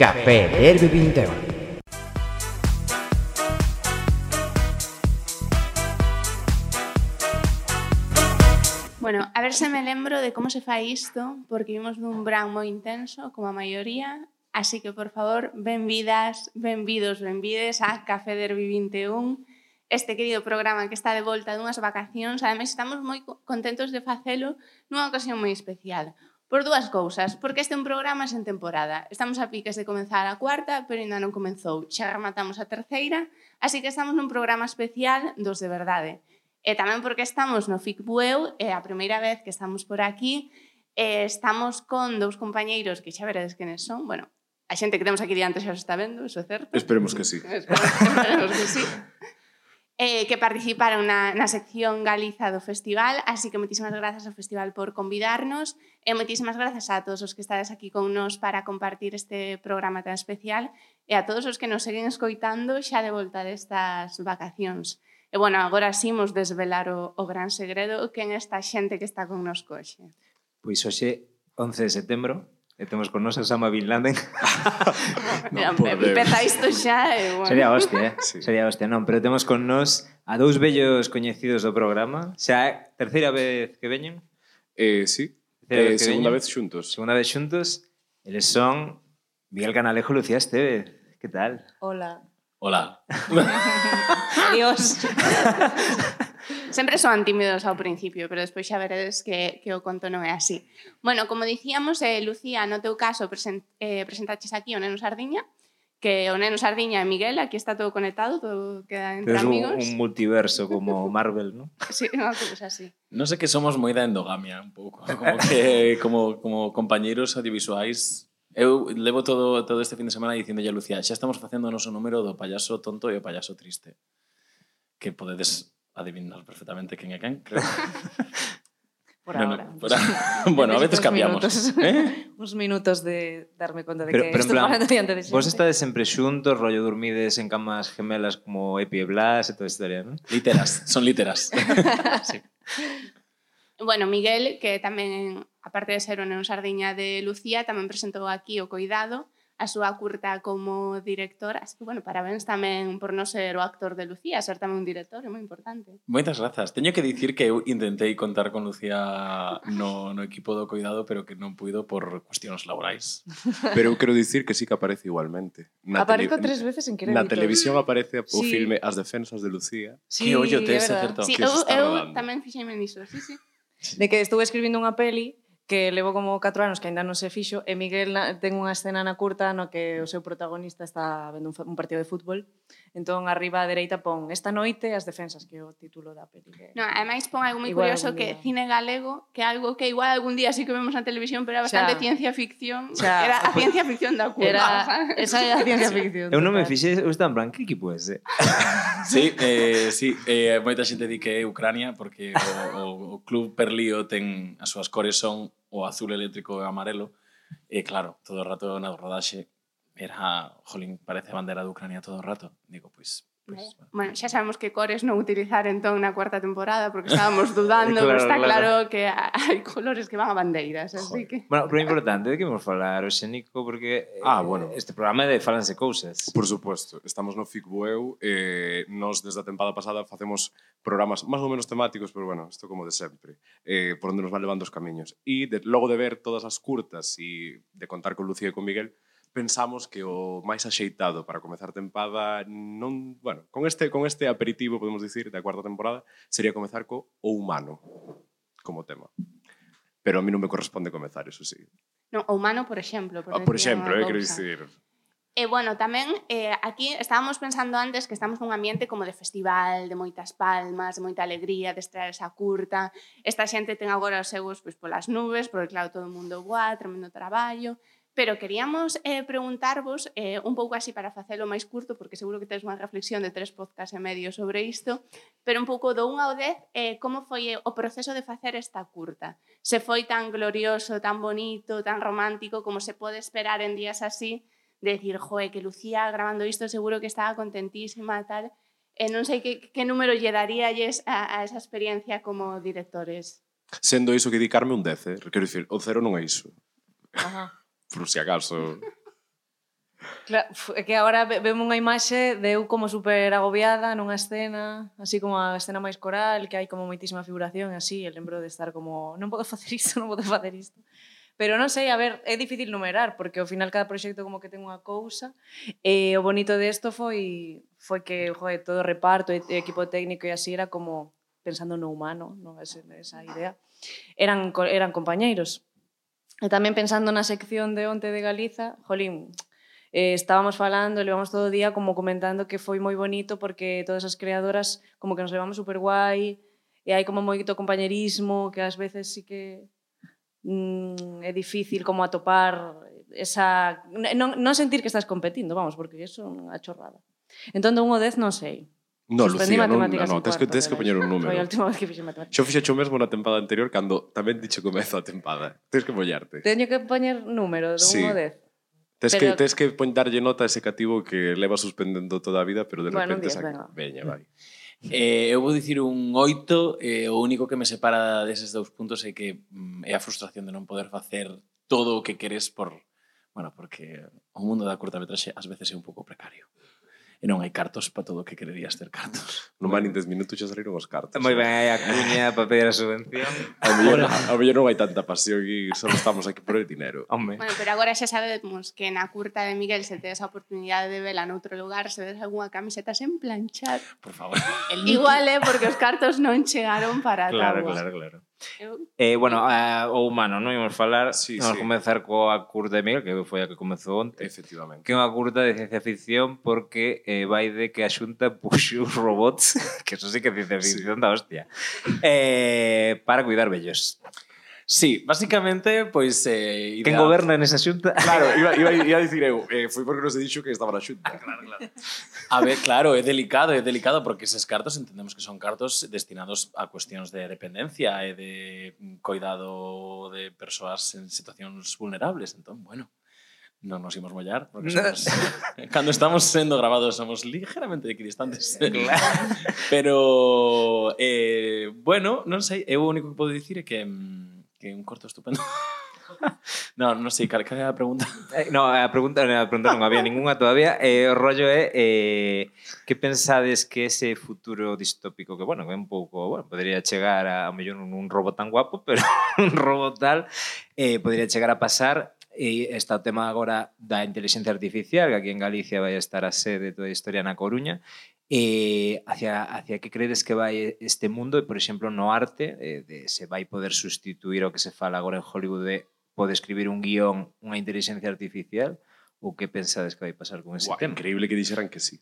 Café Derby 21. Bueno, a ver se me lembro de como se fai isto, porque vimos un verán moi intenso, como a maioría, así que, por favor, benvidas, benvidos, benvides a Café Derby 21, este querido programa que está de volta dunhas vacacións. Ademais, estamos moi contentos de facelo nunha ocasión moi especial. Por dúas cousas, porque este é un programa sen temporada. Estamos a piques de comenzar a cuarta, pero ainda non comenzou. Xa rematamos a terceira, así que estamos nun programa especial dos de verdade. E tamén porque estamos no FIC Bueu, é a primeira vez que estamos por aquí, e estamos con dous compañeiros que xa veredes quenes son, bueno, a xente que temos aquí diante xa os está vendo, iso é certo. Esperemos que sí. Esperemos, esperemos que sí eh, que participaron na, na sección Galiza do festival, así que moitísimas grazas ao festival por convidarnos e moitísimas grazas a todos os que estades aquí con nos para compartir este programa tan especial e a todos os que nos seguen escoitando xa de volta destas vacacións. E bueno, agora simos desvelar o, o gran segredo que en esta xente que está con nos coxe. Pois hoxe, 11 de setembro, E temos con nos Osama Bin Laden. non Empeza isto xa, e, bueno. Sería hostia, eh? Sí. Sería hostia, non, pero temos con nos a dous bellos coñecidos do programa. Xa eh, terceira vez que veñen. Eh, sí. Terceira eh, vez segunda veñen. vez xuntos. Segunda vez xuntos. Eles son Miguel Canalejo e Lucía Estevez. Que tal? Hola. Hola. Adiós. Sempre son tímidos ao principio, pero despois xa veredes que, que o conto non é así. Bueno, como dicíamos, eh, Lucía, no teu caso, present, eh, presentaches aquí o Neno Sardiña, que o Neno Sardiña e Miguel, aquí está todo conectado, todo queda entre es amigos. Es un, un multiverso como Marvel, ¿no? sí, unha cousa así. No sé que somos moi da endogamia un pouco, como que como, como compañeros audiovisuais Eu levo todo, todo este fin de semana dicindo a Lucía, xa estamos facendo o noso número do payaso tonto e o payaso triste. Que podedes adivinar perfectamente quién é quen, creo. Por no, ahora. No, por a... bueno, a veces cambiamos. Minutos, ¿Eh? Uns minutos de darme conta de pero, que pero estou falando diante de xente. Vos estades sempre xuntos, rollo dormides en camas gemelas como Epi e Blas e toda esta historia, non? Literas, son literas. sí. Bueno, Miguel, que tamén, aparte de ser un en Sardiña de Lucía, tamén presentou aquí o Coidado, a súa curta como directora. Así que, bueno, parabéns tamén por non ser o actor de Lucía, ser tamén un director, é moi importante. Moitas grazas. Teño que dicir que eu intentei contar con Lucía no, no equipo do cuidado, pero que non puido por cuestións laborais. Pero eu quero dicir que sí que aparece igualmente. Na Apareco tres veces en crédito. Na televisión aparece sí. o filme As defensas de Lucía. Sí, que ollo tes, é certo. Sí, eu, eu tamén fixeime niso, sí, sí. De que estuve escribindo unha peli que levo como 4 anos que aínda non se fixo e Miguel na, ten unha escena na curta no que o seu protagonista está vendo un, un partido de fútbol. Entón arriba á dereita pon esta noite as defensas que é o título da peli que... no, ademais pon algo moi curioso que día. cine galego que algo que igual algún día sí que vemos na televisión pero era bastante xa, ciencia ficción. xa, era a ciencia ficción da curva era, esa era a ciencia ficción eu non me fixe eu estaba en plan que equipo é ese? Sí, eh, sí eh, moita xente di que é Ucrania porque o, o, o club Perlío ten as súas cores son o azul eléctrico amarelo, e claro, todo o rato na rodaxe era, jolín, parece a bandera de Ucrania todo o rato. Digo, pois, Bueno, xa sabemos que cores non utilizar entón na cuarta temporada porque estábamos dudando, claro, pero está claro, claro que hai colores que van a bandeiras, así que... Bueno, pero é importante de que vamos falar, o Xenico, porque ah, eh, bueno. este programa é de falanse cousas. Por supuesto, estamos no FICBUEU, eh, nos desde a temporada pasada facemos programas máis ou menos temáticos, pero bueno, isto como de sempre, eh, por onde nos van levando os camiños. E de, logo de ver todas as curtas e de contar con Lucía e con Miguel, pensamos que o máis axeitado para comezar tempada non, bueno, con este con este aperitivo podemos dicir da cuarta temporada sería comezar co o humano como tema. Pero a mí non me corresponde comezar, eso sí. Non, o humano, por exemplo, por, ah, por exemplo, eh, quero dicir. E eh, bueno, tamén eh, aquí estábamos pensando antes que estamos nun ambiente como de festival, de moitas palmas, de moita alegría, de estrear esa curta. Esta xente ten agora os seus pois, polas nubes, porque claro, todo o mundo boa, tremendo traballo. Pero queríamos eh, preguntarvos, eh, un pouco así para facelo máis curto, porque seguro que tedes unha reflexión de tres podcast e medio sobre isto, pero un pouco do 1 ao 10, eh, como foi eh, o proceso de facer esta curta? Se foi tan glorioso, tan bonito, tan romántico, como se pode esperar en días así, de decir, joe, que Lucía grabando isto seguro que estaba contentísima, tal... E non sei que, que número lle daríalles a, a esa experiencia como directores. Sendo iso que dedicarme un 10, eh? quero dicir, o cero non é iso. Ajá por si acaso. Claro, é que agora vemos unha imaxe de eu como super agobiada nunha escena, así como a escena máis coral, que hai como moitísima figuración, así, e lembro de estar como, non podo facer isto, non podo facer isto. Pero non sei, a ver, é difícil numerar, porque ao final cada proxecto como que ten unha cousa, e o bonito desto foi foi que joder, todo o reparto, e equipo técnico e así era como pensando no humano, non esa idea. Eran, eran compañeiros, E tamén pensando na sección de onte de Galiza, jolín, eh, estábamos falando, levamos todo o día como comentando que foi moi bonito porque todas as creadoras como que nos levamos super guai e hai como moito compañerismo que ás veces sí que mm, é difícil como atopar esa non, non sentir que estás competindo, vamos, porque eso é unha chorrada. Entón, de 1 ao 10 non sei. No, Suspendí Lucía, non, non, tens que, tens que poñer un número. Foi a última vez que fixe matemáticas. Xo fixecho mesmo na tempada anterior cando tamén dixo comezo comeza a tempada. Tens que mollarte. Teño que poñer número de 1 sí. a 10. Tens pero... que, tens que poñ darlle nota a ese cativo que leva suspendendo toda a vida, pero de bueno, repente... Bueno, eh, un 10, venga. Veña, vai. Eh, eu vou dicir un 8, eh, o único que me separa deses dous puntos é que mm, é a frustración de non poder facer todo o que queres por... Bueno, porque o mundo da curtametraxe ás veces é un pouco precario e non hai cartos para todo o que quererías ter cartos. Non van en 10 minutos xa saíron os cartos. Moi ben, aí a cuña para pedir a subvención. A mellor, mellor non hai tanta pasión e só estamos aquí por el dinero. Home. Bueno, pero agora xa sabemos que na curta de Miguel se tedes a oportunidade de vela noutro lugar, se tedes algunha camiseta sen planchar. Por favor. El Igual é eh, porque os cartos non chegaron para Claro, tabua. claro, claro. Eu... Eh, bueno, a, o humano, non imos falar sí, Vamos sí. comenzar coa curta de Miguel Que foi a que comezou onte Efectivamente Que é unha curta de ciencia ficción Porque eh, vai de que a xunta puxou robots Que eso sí que é ciencia ficción sí. da hostia eh, Para cuidar vellos Sí, basicamente, pois... Eh, idea... Quen goberna nesa xunta? Claro, iba, iba, iba a dicir eu, eh, eh foi porque nos he dicho que estaba na xunta. claro, claro. A ver, claro, é delicado, é delicado, porque eses cartos entendemos que son cartos destinados a cuestións de dependencia e de coidado de persoas en situacións vulnerables. Entón, bueno, non nos imos mollar, porque somos, cando estamos sendo grabados somos ligeramente equidistantes. Claro. Pero, eh, bueno, non sei, eu eh, o único que podo dicir é que... Mm, que é un corto estupendo. no, non sei, cal, cal é a pregunta? Eh, no, a pregunta, a pregunta non había ninguna todavía. Eh, o rollo é eh, que pensades que ese futuro distópico que, bueno, é un pouco, bueno, podría chegar a, a mellor un, un robot tan guapo, pero un robot tal, eh, podría chegar a pasar e está o tema agora da inteligencia artificial, que aquí en Galicia vai estar a sede toda a historia na Coruña, eh, hacia, hacia que credes que vai este mundo e, por exemplo, no arte eh, de se vai poder sustituir o que se fala agora en Hollywood de pode escribir un guión unha inteligencia artificial ou que pensades que vai pasar con ese Uau, tema? Increíble que dixeran que sí.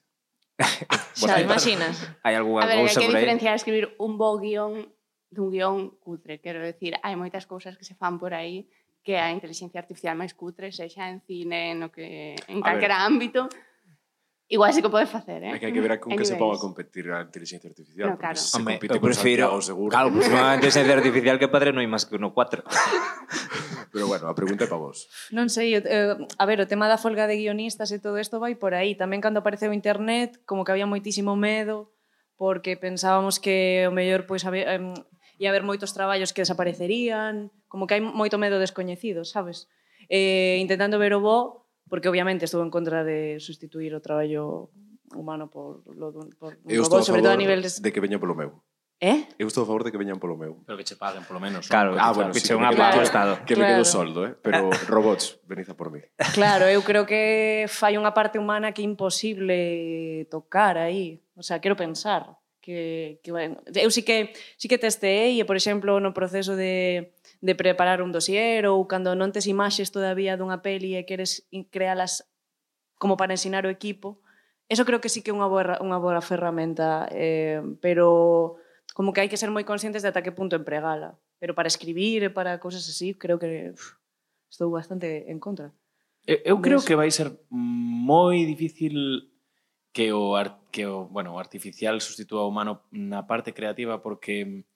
bueno, xa, imaginas? Hai algunha cousa por aí? A ver, que diferenciar escribir un bo guión dun guión cutre, quero decir, hai moitas cousas que se fan por aí que a inteligencia artificial máis cutre sexa en cine, no que en calquera ámbito, Igual sí que podes facer, eh? É que hai que ver con que se pode competir a inteligencia artificial. No, claro. Se Home, eu prefiro... Santiago, seguro. Claro, pues, unha inteligencia artificial que padre non hai máis que uno 4. Pero bueno, a pregunta é para vos. Non sei, eh, a ver, o tema da folga de guionistas e todo isto vai por aí. Tamén cando apareceu internet, como que había moitísimo medo, porque pensábamos que o mellor pois había, eh, ia haber moitos traballos que desaparecerían, como que hai moito medo descoñecido, sabes? Eh, intentando ver o bo, porque obviamente estou en contra de sustituir o traballo humano por lo dun, por un robot, sobre todo a niveles de que veña polo meu. Eh? Eu estou a favor de que veñan polo meu. Pero que che paguen polo menos. Claro, ah, bueno, que che sí, unha parte do Estado. Que claro. me quedo soldo, eh? pero robots, veniza por mí. Claro, eu creo que fai unha parte humana que é imposible tocar aí. O sea, quero pensar que, que bueno, eu sí que, sí que testeei, e, por exemplo, no proceso de, de preparar un dossier ou cando non tes imaxes todavía dunha peli e queres crealas como para ensinar o equipo, eso creo que sí que é unha boa, unha boa ferramenta, eh, pero como que hai que ser moi conscientes de ata que punto empregala. Pero para escribir e para cousas así, creo que uf, estou bastante en contra. Eu, eu creo que vai ser moi difícil que o, ar, que o, bueno, o artificial sustitúa o humano na parte creativa porque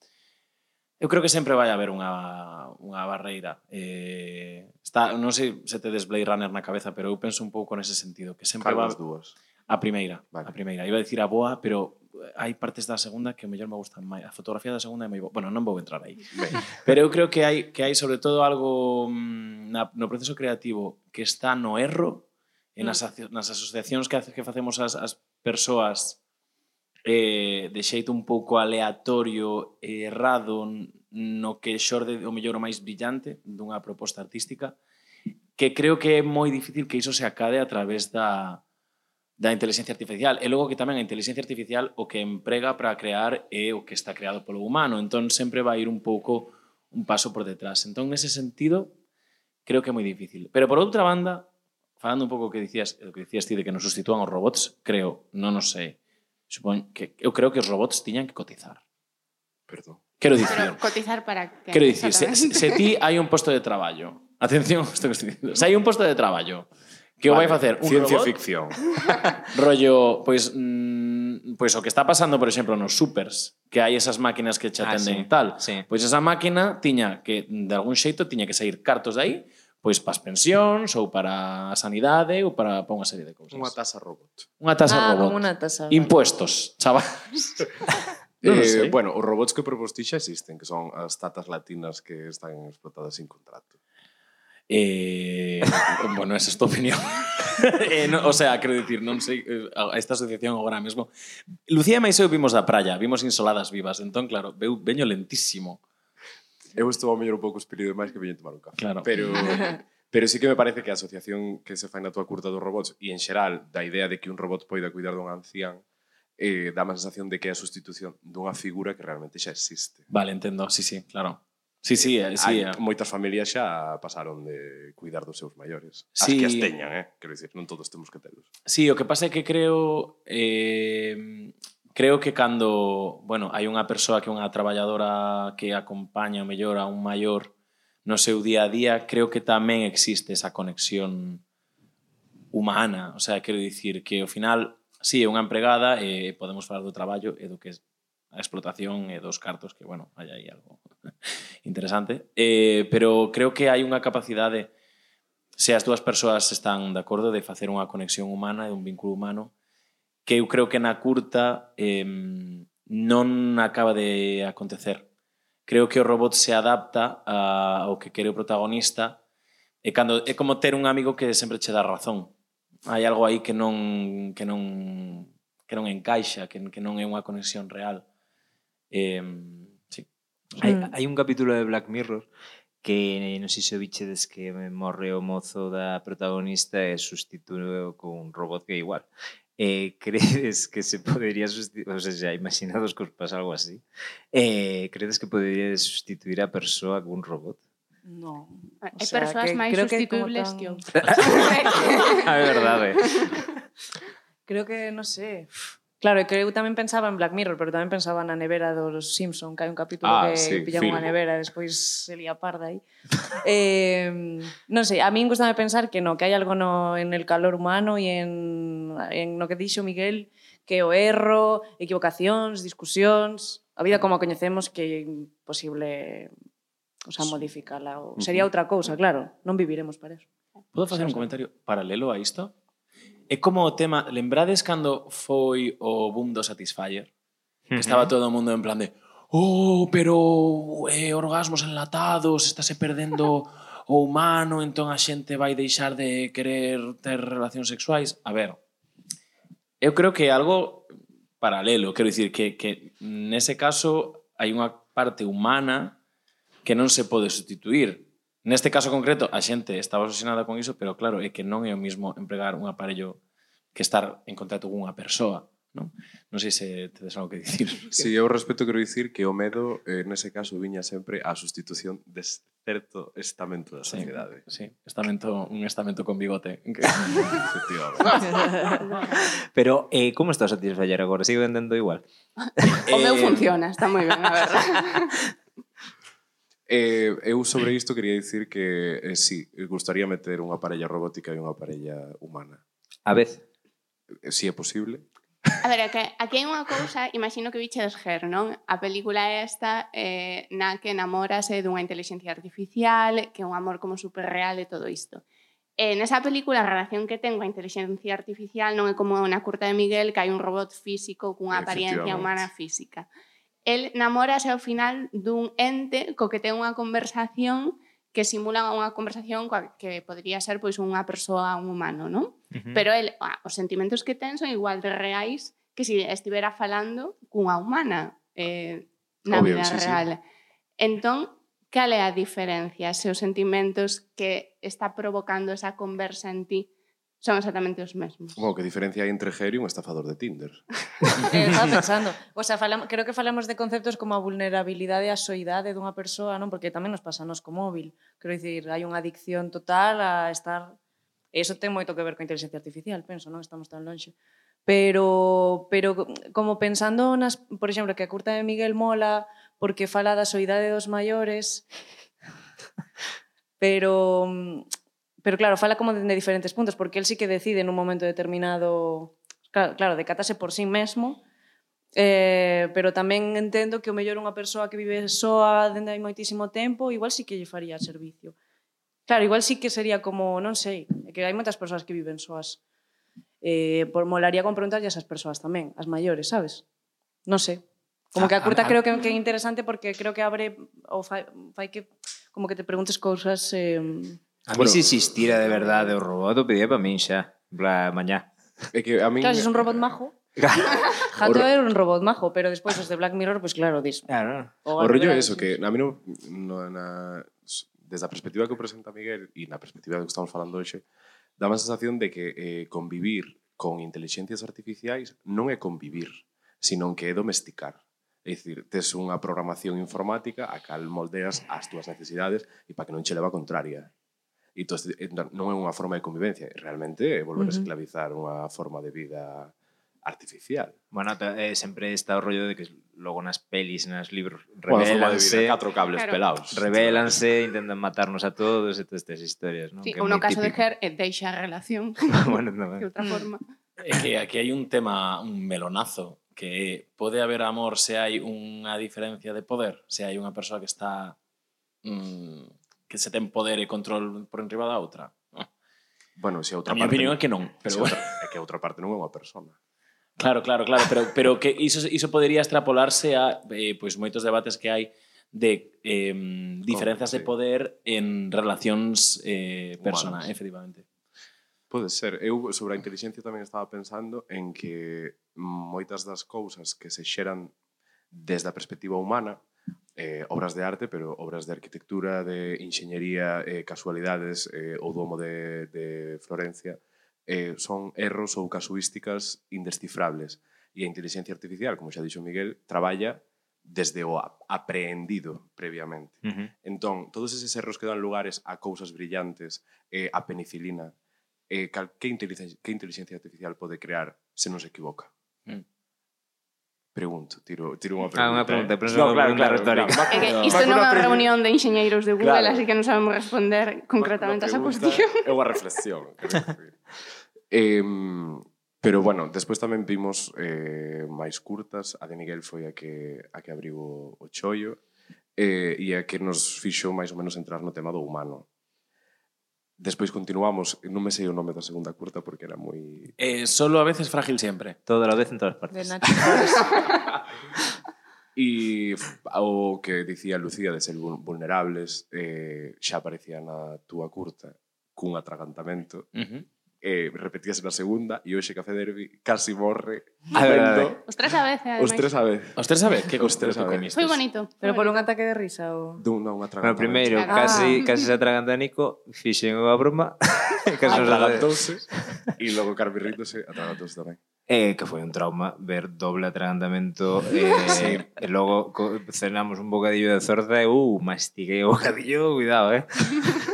Eu creo que sempre vai haber unha, unha barreira. Eh, está, non sei se te des Blade Runner na cabeza, pero eu penso un pouco nese sentido, que sempre Calma va... dúas? A primeira, vale. a primeira. Iba a dicir a boa, pero hai partes da segunda que mellor me gustan máis. A fotografía da segunda é moi boa. Bueno, non vou entrar aí. Ben. Pero eu creo que hai que hai sobre todo algo mm, na, no proceso creativo que está no erro, e nas, mm. nas asociacións que, que facemos as, as persoas eh, de xeito un pouco aleatorio e errado no que xorde o mellor o máis brillante dunha proposta artística que creo que é moi difícil que iso se acade a través da, da inteligencia artificial. E logo que tamén a inteligencia artificial o que emprega para crear é o que está creado polo humano, entón sempre vai ir un pouco un paso por detrás. Entón, nese sentido, creo que é moi difícil. Pero por outra banda, falando un pouco o que dicías, o que dicías ti de que nos sustitúan os robots, creo, non o sei, Supón que eu creo que os robots tiñan que cotizar. Perdón. Quero dicir. Pero cotizar para que Quero dicir, se, se ti hai un posto de traballo. Atención, isto que estou dicindo. Se hai un posto de traballo que vale, o vai facer un ciencia robot. ficción. rollo, pois pues, mm, pois pues, o que está pasando, por exemplo, nos supers, que hai esas máquinas que che ah, atenden ah, sí, tal. Sí. Pois pues esa máquina tiña que de algún xeito tiña que sair cartos de aí pois para as pensións ou para a sanidade ou para, para unha serie de cousas. Unha tasa robot. Unha tasa ah, robot. Unha tasa robot. Impuestos, chavales. eh, sei. bueno, os robots que propostí xa existen, que son as tatas latinas que están explotadas sin contrato. Eh, bueno, esa é a tua opinión. eh, no, o sea, quero dicir, non sei, eh, a esta asociación agora mesmo. Lucía e Maiseu vimos da praia, vimos insoladas vivas, entón, claro, veu, veño lentísimo eu estou ao mellor un pouco espírito máis que veñen tomar un café. Claro. Pero, pero sí que me parece que a asociación que se fai na tua curta dos robots e en xeral da idea de que un robot poida cuidar dun ancián eh, dá má sensación de que é a sustitución dunha figura que realmente xa existe. Vale, entendo. Sí, sí, claro. Sí, sí, eh, sí. Hai eh. moitas familias xa pasaron de cuidar dos seus maiores. As sí. que as teñan, eh? Quero dicir, non todos temos que telos. Sí, o que pasa é que creo... Eh, creo que cando, bueno, hai unha persoa que é unha traballadora que acompaña o mellor a un maior no seu día a día, creo que tamén existe esa conexión humana, o sea, quero dicir que ao final, si sí, é unha empregada e eh, podemos falar do traballo e do que é a explotación e dos cartos que, bueno, hai aí algo interesante, eh, pero creo que hai unha capacidade se as dúas persoas están de acordo de facer unha conexión humana e un vínculo humano que eu creo que na curta eh, non acaba de acontecer. Creo que o robot se adapta a, ao que quere o protagonista e cando é como ter un amigo que sempre che dá razón. Hai algo aí que non que non que non encaixa, que, que non é unha conexión real. Eh, sí. Hai, mm. hai un capítulo de Black Mirror que non sei se o bichedes que morre o mozo da protagonista e sustitúe con un robot que é igual eh, credes que se podería sustituir, ou xa, imaginados que os pasa algo así, eh, credes que podería sustituir a persoa con un robot? No. Hai sea, persoas máis sustituibles que, tan... que outras. a verdade. Creo que, non sei, sé, Claro, que eu tamén pensaba en Black Mirror, pero tamén pensaba na nevera dos Simpson, que hai un capítulo ah, que sí, pillan unha nevera e despois se lía parda aí. eh, non sei, a min gustame pensar que no, que hai algo no, en el calor humano e en, en no que dixo Miguel, que o erro, equivocacións, discusións, a vida como a coñecemos que é imposible o sea, modificala. Ou... Sería outra cousa, claro, non viviremos para eso. Podo facer un comentario paralelo a isto? é como o tema... Lembrades cando foi o boom do Satisfyer? Que estaba todo o mundo en plan de oh, pero eh, orgasmos enlatados, estáse perdendo o humano, entón a xente vai deixar de querer ter relacións sexuais. A ver, eu creo que é algo paralelo, quero dicir que, que nese caso hai unha parte humana que non se pode sustituir. Neste caso concreto, a xente estaba obsesionada con iso, pero claro, é que non é o mismo empregar un aparello que estar en contacto cunha persoa. Non, non sei se tedes algo que dicir. Si, sí, eu respecto quero dicir que o medo, eh, nese caso, viña sempre a sustitución de certo estamento da sociedade. Sí, sí estamento, un estamento con bigote. pero, eh, como estás a satisfacer agora? Sigo entendendo igual. o meu eh... funciona, está moi ben, a verdade. Eh, eu sobre isto quería dicir que eh, sí, gustaría meter unha parella robótica e unha parella humana. A vez? Eh, si é posible. A ver, aquí, aquí hai unha cousa, imagino que viches Her, non? A película esta eh, na que enamórase dunha inteligencia artificial, que é un amor como superreal e todo isto. E nesa película a relación que ten coa inteligencia artificial non é como na curta de Miguel que hai un robot físico cunha apariencia humana física el namórase ao final dun ente co que ten unha conversación que simula unha conversación coa que podría ser pois unha persoa, un humano, non? Uh -huh. Pero el, ah, os sentimentos que ten son igual de reais que se si estivera falando cunha humana eh, na Obvio, vida sí, real. Sí. Entón, cal é a diferencia se os sentimentos que está provocando esa conversa en ti son exactamente os mesmos. Bueno, que diferencia hai entre Geri e un estafador de Tinder? eh, estaba pensando. O sea, falamos, creo que falamos de conceptos como a vulnerabilidade e a soidade dunha persoa, non? Porque tamén nos pasa nos co móvil. Quero dicir, hai unha adicción total a estar... Eso ten moito que ver coa inteligencia artificial, penso, non? Estamos tan lonxe. Pero, pero como pensando nas, por exemplo, que a curta de Miguel mola porque fala da soidade dos maiores, pero mm, Pero claro, fala como de diferentes puntos, porque él sí que decide nun momento determinado, claro, claro decatase por sí mesmo, Eh, pero tamén entendo que o mellor unha persoa que vive soa dende hai moitísimo tempo, igual sí que lle faría servicio. Claro, igual sí que sería como, non sei, que hai moitas persoas que viven soas. Eh, por molaría con preguntarlle a esas persoas tamén, as maiores, sabes? Non sei. Como que a ah, curta a, creo ah. que, que é interesante porque creo que abre ou fai, fai que como que te preguntes cousas eh, A bueno, mí se existira de verdade o robot, o pedía para min xa, en plan, mañá. É que a min... Claro, es un robot majo. Jato era un robot majo, pero despois os de Black Mirror, pois pues claro, dis. Claro. O, o rollo é eso, que a mí no, no, na, desde a perspectiva que o presenta Miguel e na perspectiva que estamos falando hoxe, dá má sensación de que eh, convivir con inteligencias artificiais non é convivir, senón que é domesticar. É dicir, tes unha programación informática a cal moldeas as túas necesidades e para que non che leva contraria. E entón, eh, non é unha forma de convivencia, realmente é volver uh -huh. a esclavizar unha forma de vida artificial. Bueno, eh, sempre está o rollo de que logo nas pelis, nas libros, revelanse... Bueno, catro cables claro. pelados. Revelanse, intentan matarnos a todos e todas estas historias, non? Sí, que ou no caso típico. de Her, deixa a relación. bueno, tamén. De outra eh. forma. É que aquí hai un tema, un melonazo, que pode haber amor se hai unha diferencia de poder, se hai unha persoa que está... Mm, que se ten poder e control por enriba da outra? Bueno, se a outra a parte... A opinión é que non, pero bueno. Outra, é que a outra parte non é unha persona. Claro, claro, claro, pero, pero que iso, iso podería extrapolarse a eh, pois moitos debates que hai de eh, diferenzas sí. de poder en relacións eh, personas, efectivamente. Pode ser. Eu sobre a inteligencia tamén estaba pensando en que moitas das cousas que se xeran desde a perspectiva humana eh, obras de arte, pero obras de arquitectura, de enxeñería, eh, casualidades, eh, o domo de, de Florencia, eh, son erros ou casuísticas indescifrables. E a inteligencia artificial, como xa dixo Miguel, traballa desde o aprendido previamente. Uh -huh. Entón, todos eses erros que dan lugares a cousas brillantes, eh, a penicilina, eh, cal, que, inteligencia, que inteligencia artificial pode crear se non se equivoca? Mm. Pregunto, tiro, tiro unha pregunta. Ah, unha pregunta, eh. pero non unha claro, retórica. Claro, é que isto non é unha reunión de enxeñeiros de Google, claro. así que non sabemos responder concretamente a esa cuestión. É unha reflexión. eh, pero bueno, despois tamén vimos eh, máis curtas. A de Miguel foi a que, a que abriu o, o chollo eh, e a que nos fixou máis ou menos entrar no tema do humano. Despois continuamos, non me sei o nome da segunda curta porque era moi... Eh, solo a veces frágil sempre. Toda a vez en todas partes. E o que dicía Lucía de ser vulnerables eh, xa aparecía na túa curta cun atragantamento uh -huh eh, repetíase na segunda e hoxe Café Derby casi morre comendo. Os tres a vez, ademais. Os tres a vez. Os tres a vez, que os tres a vez. Foi bonito. Pero por un ataque de risa ou... Dun, non, unha traganta. Primeiro, ah. casi, casi se atraganta Nico, fixen unha broma, casi nos ah. atragantouse, e logo Carmi ríndose, atragantouse tamén. Eh, que foi un trauma ver doble atragantamento eh, sí. e logo cenamos un bocadillo de zorza e uh, mastiguei o bocadillo, cuidado, eh.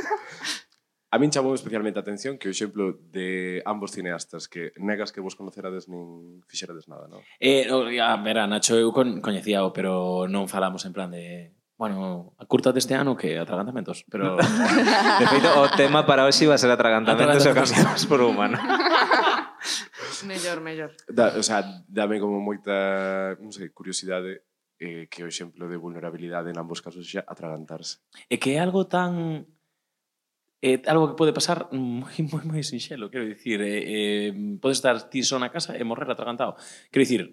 A min chamou especialmente a atención que o exemplo de ambos cineastas que negas que vos conocerades nin fixerades nada, non? Eh, no, a ver, a Nacho eu con, coñecíao, pero non falamos en plan de Bueno, a curta deste ano que atragantamentos, pero... de feito, o tema para hoxe iba a ser atragantamentos, e o cambiamos por humano. mellor, mellor. Da, o sea, dame como moita, non sei, curiosidade eh, que o exemplo de vulnerabilidade en ambos casos xa atragantarse. É que é algo tan É algo que pode pasar moi, moi, moi sinxelo, quero dicir, eh, eh, podes estar ti só na casa e morrer atragantado. Quero dicir,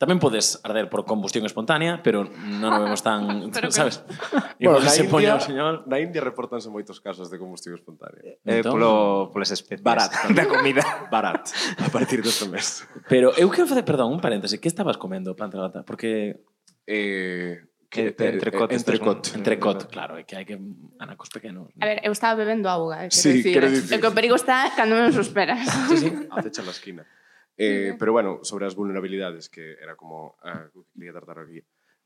Tamén podes arder por combustión espontánea, pero non o vemos tan, pero sabes? Que... Bueno, na, se India, señor... na India reportanse moitos casos de combustión espontánea. Eh, eh entón, polo, polas especies. Barat. da comida. Barat. A partir deste mes. Pero eu quero facer, perdón, un paréntese. Que estabas comendo, planta gata? Porque... Eh, que, entrecot, entrecot, un, entrecot, claro, é que hai que anacos pequenos. A ver, eu estaba bebendo auga, eh, sí, decir, dicir. o que o perigo está cando menos esperas. sí, sí, acecha la esquina. Eh, pero bueno, sobre as vulnerabilidades que era como a ah, quería tratar aquí.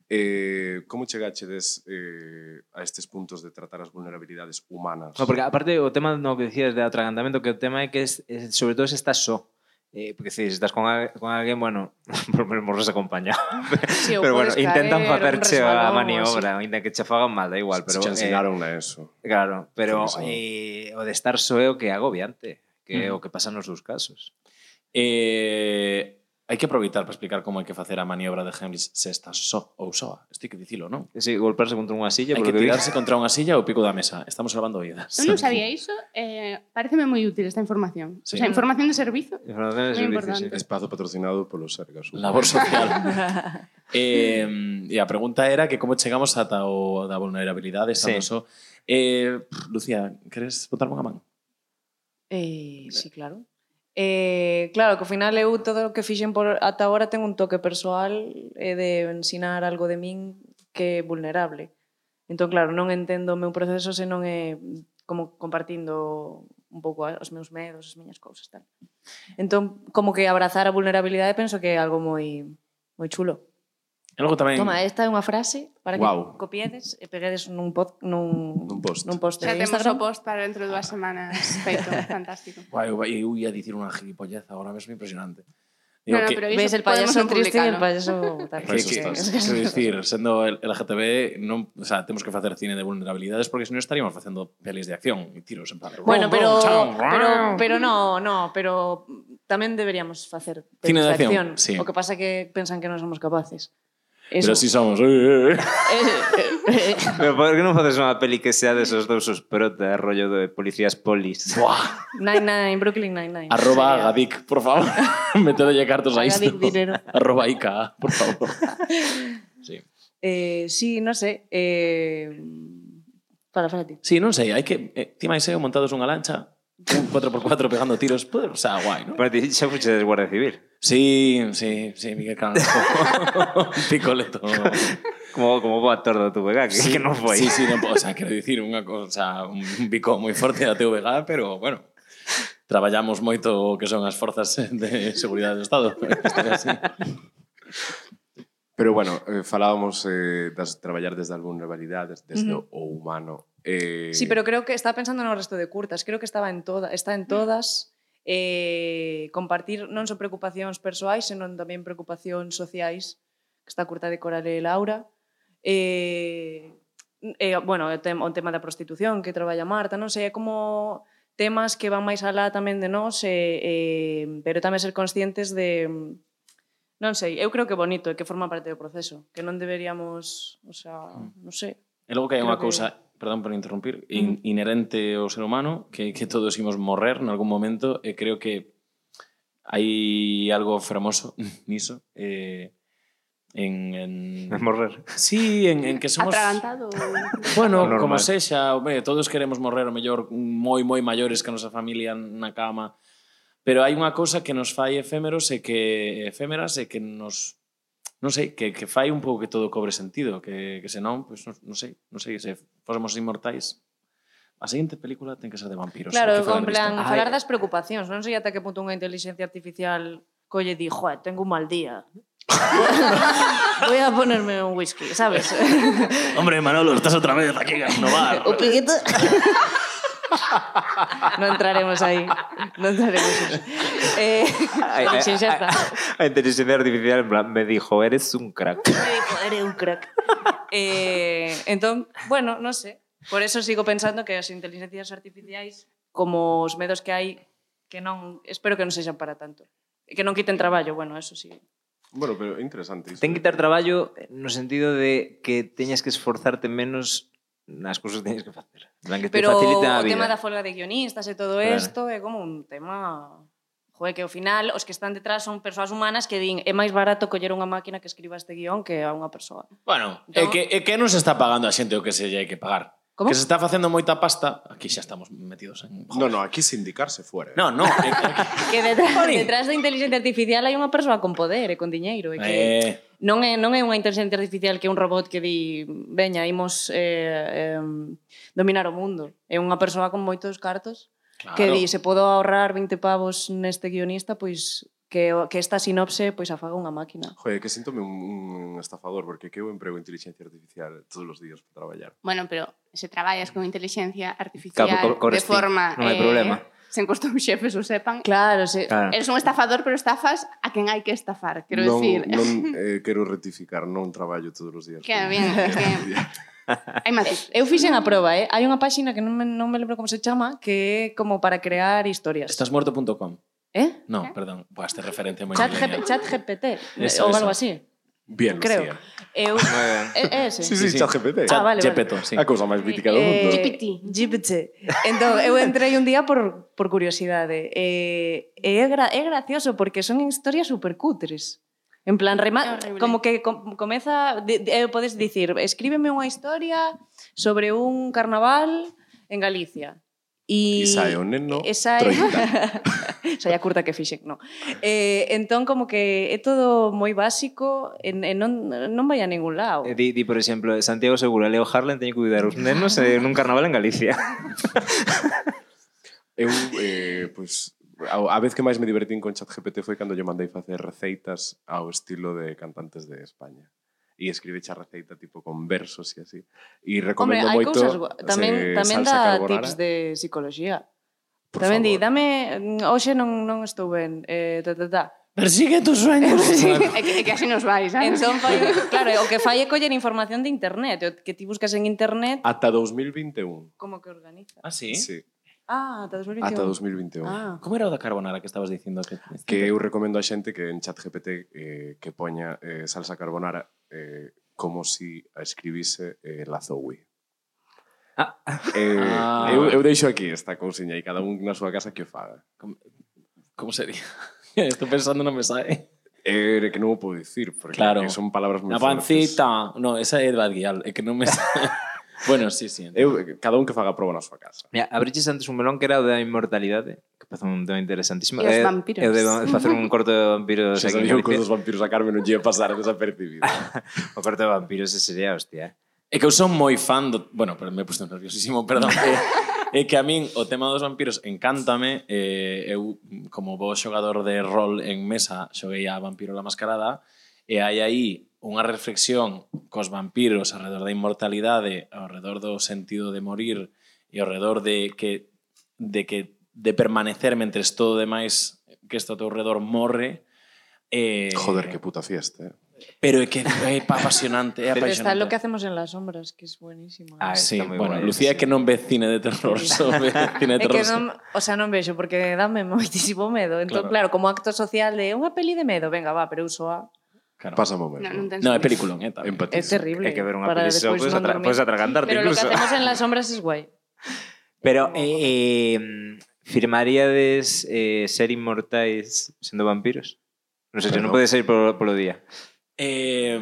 Eh, como chegachedes eh, a estes puntos de tratar as vulnerabilidades humanas? No, porque aparte o tema no que decías de atragantamiento, que o tema é que es, es, sobre todo se está só. So Eh, porque se si estás con, a, con alguén, bueno, por menos morres acompañado. Sí, pero bueno, caer, intentan facerche a maniobra, sí. ainda que che fagan mal, da igual. Pero, sí, ensinaron eh, eso. Claro, pero eh, o de estar soeo o que é agobiante, que mm. o que pasa nos dos casos. Eh, Hai que aproveitar para explicar como hai que facer a maniobra de Heimlich sexta so ou soa. Isto que dicilo, non? Sí, golpearse contra unha silla. Hai que, que tirarse contra unha silla ou pico da mesa. Estamos salvando vidas. Eu non sabía iso. Eh, pareceme moi útil esta información. Sí. O sea, información de servizo. Información de servizo, importante. sí. Espazo patrocinado polo Sergas. Labor social. eh, e a pregunta era que como chegamos ata o da vulnerabilidade, sí. so. Eh, Lucía, queres botar unha man? Eh, sí, claro. Eh, claro, que ao final eu todo o que fixen por ata agora ten un toque persoal e de ensinar algo de min que é vulnerable. Entón, claro, non entendo o meu proceso se non é como compartindo un pouco os meus medos, as miñas cousas, tal. Entón, como que abrazar a vulnerabilidade penso que é algo moi moi chulo. E logo tamén... Toma, esta é unha frase para que copiedes e peguedes nun, pod, nun, nun post. Nun post Xa temos o post para dentro de dúas semanas feito. Fantástico. Guai, eu ia dicir unha gilipollez agora mesmo impresionante. Digo, no, no, que... pero ves el payaso triste e el payaso tal. Que, que, Quero decir, sendo el LGTB, non, o sea, temos que facer cine de vulnerabilidades porque senón estaríamos facendo pelis de acción e tiros en plan. Bueno, pero, pero, pero no, no, pero tamén deberíamos facer pelis cine de acción. De acción sí. O que pasa que pensan que non somos capaces. Eso. Pero así somos. Pero por que non faces unha peli que sea os dous os prota, rollo de policías polis? Buah. Nine, nine, Brooklyn Nine-Nine. Arroba Agadic, por favor. Metedelle cartos a isto. Arroba Ica, por favor. sí. Eh, sí, non sei. Sé, eh... Para, para ti. Sí, non sei, hai que... Eh, ti máis eu montados unha lancha, un 4x4 pegando tiros, pues, o sea, guai, ¿no? Para ti xa fuches Guardia Civil. Sí, sí, sí, Miguel Caranjo. Picoleto. como, como bo actor da TVG, que, sí, que non foi. Sí, sí, no, o sea, quero dicir unha cosa, un pico moi forte da TVG, pero, bueno, traballamos moito o que son as forzas de seguridade do Estado. así. Pero bueno, eh, falábamos eh, das traballar desde a vulnerabilidade, desde mm -hmm. o humano Eh... Sí, pero creo que estaba pensando no resto de curtas, creo que estaba en toda, está en mm. todas. Eh, compartir non só preocupacións persoais, senón tamén preocupacións sociais, que está curta de Coral e Laura. Eh, eh, bueno, o, tem, o tema da prostitución que traballa Marta, non sei, é como temas que van máis alá tamén de nós, eh, eh, pero tamén ser conscientes de, non sei, eu creo que é bonito e que forma parte do proceso, que non deberíamos, o sea, mm. non sei. E logo que hai unha cousa perdón por interrumpir, mm. in, inherente ao ser humano, que, que todos imos morrer en algún momento, e creo que hai algo fermoso niso. Eh, en, en... en morrer. Sí, en, en que somos... Atragantado. Bueno, no, como sexa, hombre, todos queremos morrer, o mellor, moi, moi maiores que a nosa familia na cama. Pero hai unha cousa que nos fai efémeros e que efémeras e que nos non sei, que, que fai un pouco que todo cobre sentido, que, que senón, pois, pues, non, non sei, non sei, se fósemos inmortais, a seguinte película ten que ser de vampiros. Claro, en plan, disto. falar das preocupacións. Non sei ata que punto unha inteligencia artificial colle di, joder, tengo un mal día. Voy a ponerme un whisky, sabes? Hombre, Manolo, estás outra vez aquí no bar. o piquito. non entraremos aí. Non entraremos aí. Eh. A inteligencia artificial me dijo, eres un crack. Me dijo, eres un crack. Eh, entón, bueno, non sei. Sé. Por eso sigo pensando que as inteligencias artificiais, como os medos que hai, que non, espero que non sexan para tanto. Que non quiten traballo, bueno, eso sí. Bueno, pero é interesante. Iso. Ten que eh. quitar traballo no sentido de que teñas que esforzarte menos nas cousas que teñes que facer. Que pero te facilita a vida. o tema da folga de guionistas e todo isto claro. é como un tema Joder, que ao final os que están detrás son persoas humanas que din é máis barato coller unha máquina que escriba este guión que a unha persoa. Bueno, entón... é, que, é que non se está pagando a xente o que se lle hai que pagar. Como? Que se está facendo moita pasta, aquí xa estamos metidos en... Joder. No, no, aquí sindicarse fuera. Eh? No, no. Aquí... que detrás, detrás da inteligencia artificial hai unha persoa con poder e con diñeiro. E que eh... non, é, non é unha inteligencia artificial que é un robot que di veña, imos eh, eh, dominar o mundo. É unha persoa con moitos cartos Claro. Que di, se podo ahorrar 20 pavos neste guionista, pois que, que esta sinopse pois a faga unha máquina. Joder, que síntome un, un estafador, porque que eu emprego inteligencia artificial todos os días para traballar. Bueno, pero se traballas con inteligencia artificial claro, co de forma... Non hai eh, problema. Sen costo un xefes o sepan. Claro, se, claro, eres un estafador, pero estafas a quen hai que estafar, quero non, decir. Non, eh, quero rectificar, non traballo todos os días. Que bien, que... Hai matices. Eu fixen a proba, eh? Hai unha páxina que non me, non me lembro como se chama, que é como para crear historias. Estasmuerto.com. Eh? No, eh? perdón. pues este referencia moi Chat, chat GPT, eso, ou algo así. Bien, creo. Lucía. Eu é ese. Sí, sí, sí, ChatGPT. Ah, vale, GPT, vale. sí. A cousa máis mítica do eh, mundo. GPT. GPT. Entón, eu entrei un día por, por curiosidade. Eh, e eh, é, gra, é gracioso porque son historias supercutres. En plan, rema, como que com, comeza, de, de, eh, podes dicir, escríbeme unha historia sobre un carnaval en Galicia. E, e sae o neno esa é... sae a curta que fixen, non. Eh, entón, como que é todo moi básico e, e non, non vai a ningún lado. Eh, di, di, por exemplo, Santiago Segura, Leo Harlan teño que cuidar os nenos eh, nun carnaval en Galicia. Eu, eh, pois, a vez que máis me divertín con ChatGPT foi cando lle mandei facer receitas ao estilo de cantantes de España e escribe a receita tipo con versos e así. E recomendo Hombre, moito... Cousas, tamén, tamén dá carbonara. tips de psicología. Por tamén favor. di, dame... Mm, hoxe non, non estou ben. Eh, ta, ta, ta. Persigue tus sueños. Sí, é, que, é que así nos vais, sabes? Entón, fai, claro, o que fai é coller información de internet, o que ti buscas en internet... Ata 2021. Como que organiza. Ah, sí? Sí. Ah, ata 2021. Ata 2021. Ah. Como era o da carbonara que estabas dicindo? Que, que eu recomendo a xente que en chat GPT eh, que poña eh, salsa carbonara eh, como si a escribise eh, Lazoui. Ah. Eh, ah. Eu, eu deixo aquí esta cousiña e cada un na súa casa que o faga. Como, como sería? Estou pensando non me sae. Eh, que non o podo dicir, porque claro. son palabras moi La pancita. Fuertes. No, esa é Edvard Guial, é que non me sae. Bueno, sí, sí. Eu, cada un que faga a proba na súa casa. Mira, abriches antes un melón que era o da inmortalidade, que parece un tema interesantísimo. E os vampiros. Eu de facer un corto de vampiros. Se sabía que os vampiros a Carmen non ia pasar desapercibido. o corto de vampiros ese sería hostia. É que eu son moi fan do... Bueno, pero me he puesto nerviosísimo, perdón. é que a min o tema dos vampiros encántame. Eh, eu, como bo xogador de rol en mesa, xoguei a Vampiro la Mascarada e hai aí unha reflexión cos vampiros alrededor da inmortalidade, ao redor do sentido de morir e ao redor de que de que de permanecer mentres todo demais que está ao teu redor morre. Eh, Joder, que puta fiesta, eh. Pero é que é apasionante, é apasionante. Pero está lo que hacemos en las sombras, que es buenísimo. ¿eh? Ah, sí, bueno, guay, Lucía sí. que non ve cine de terror, só ve cine de terror. É que non, o sea, non vexo porque dame moitísimo medo. Entón, claro. claro, como acto social de unha peli de medo, venga, va, pero uso a Claro. Pasa momento. No, non, ten no é película, eh, tamén. Empatizo. É terrible. É que ver unha para película, despois podes, atra podes atragantarte Pero incluso. Pero lo que hacemos en las sombras es guay. Pero, eh, eh, ¿firmaríades eh, ser inmortais sendo vampiros? Non sei, no non ser por, polo, polo día. Eh,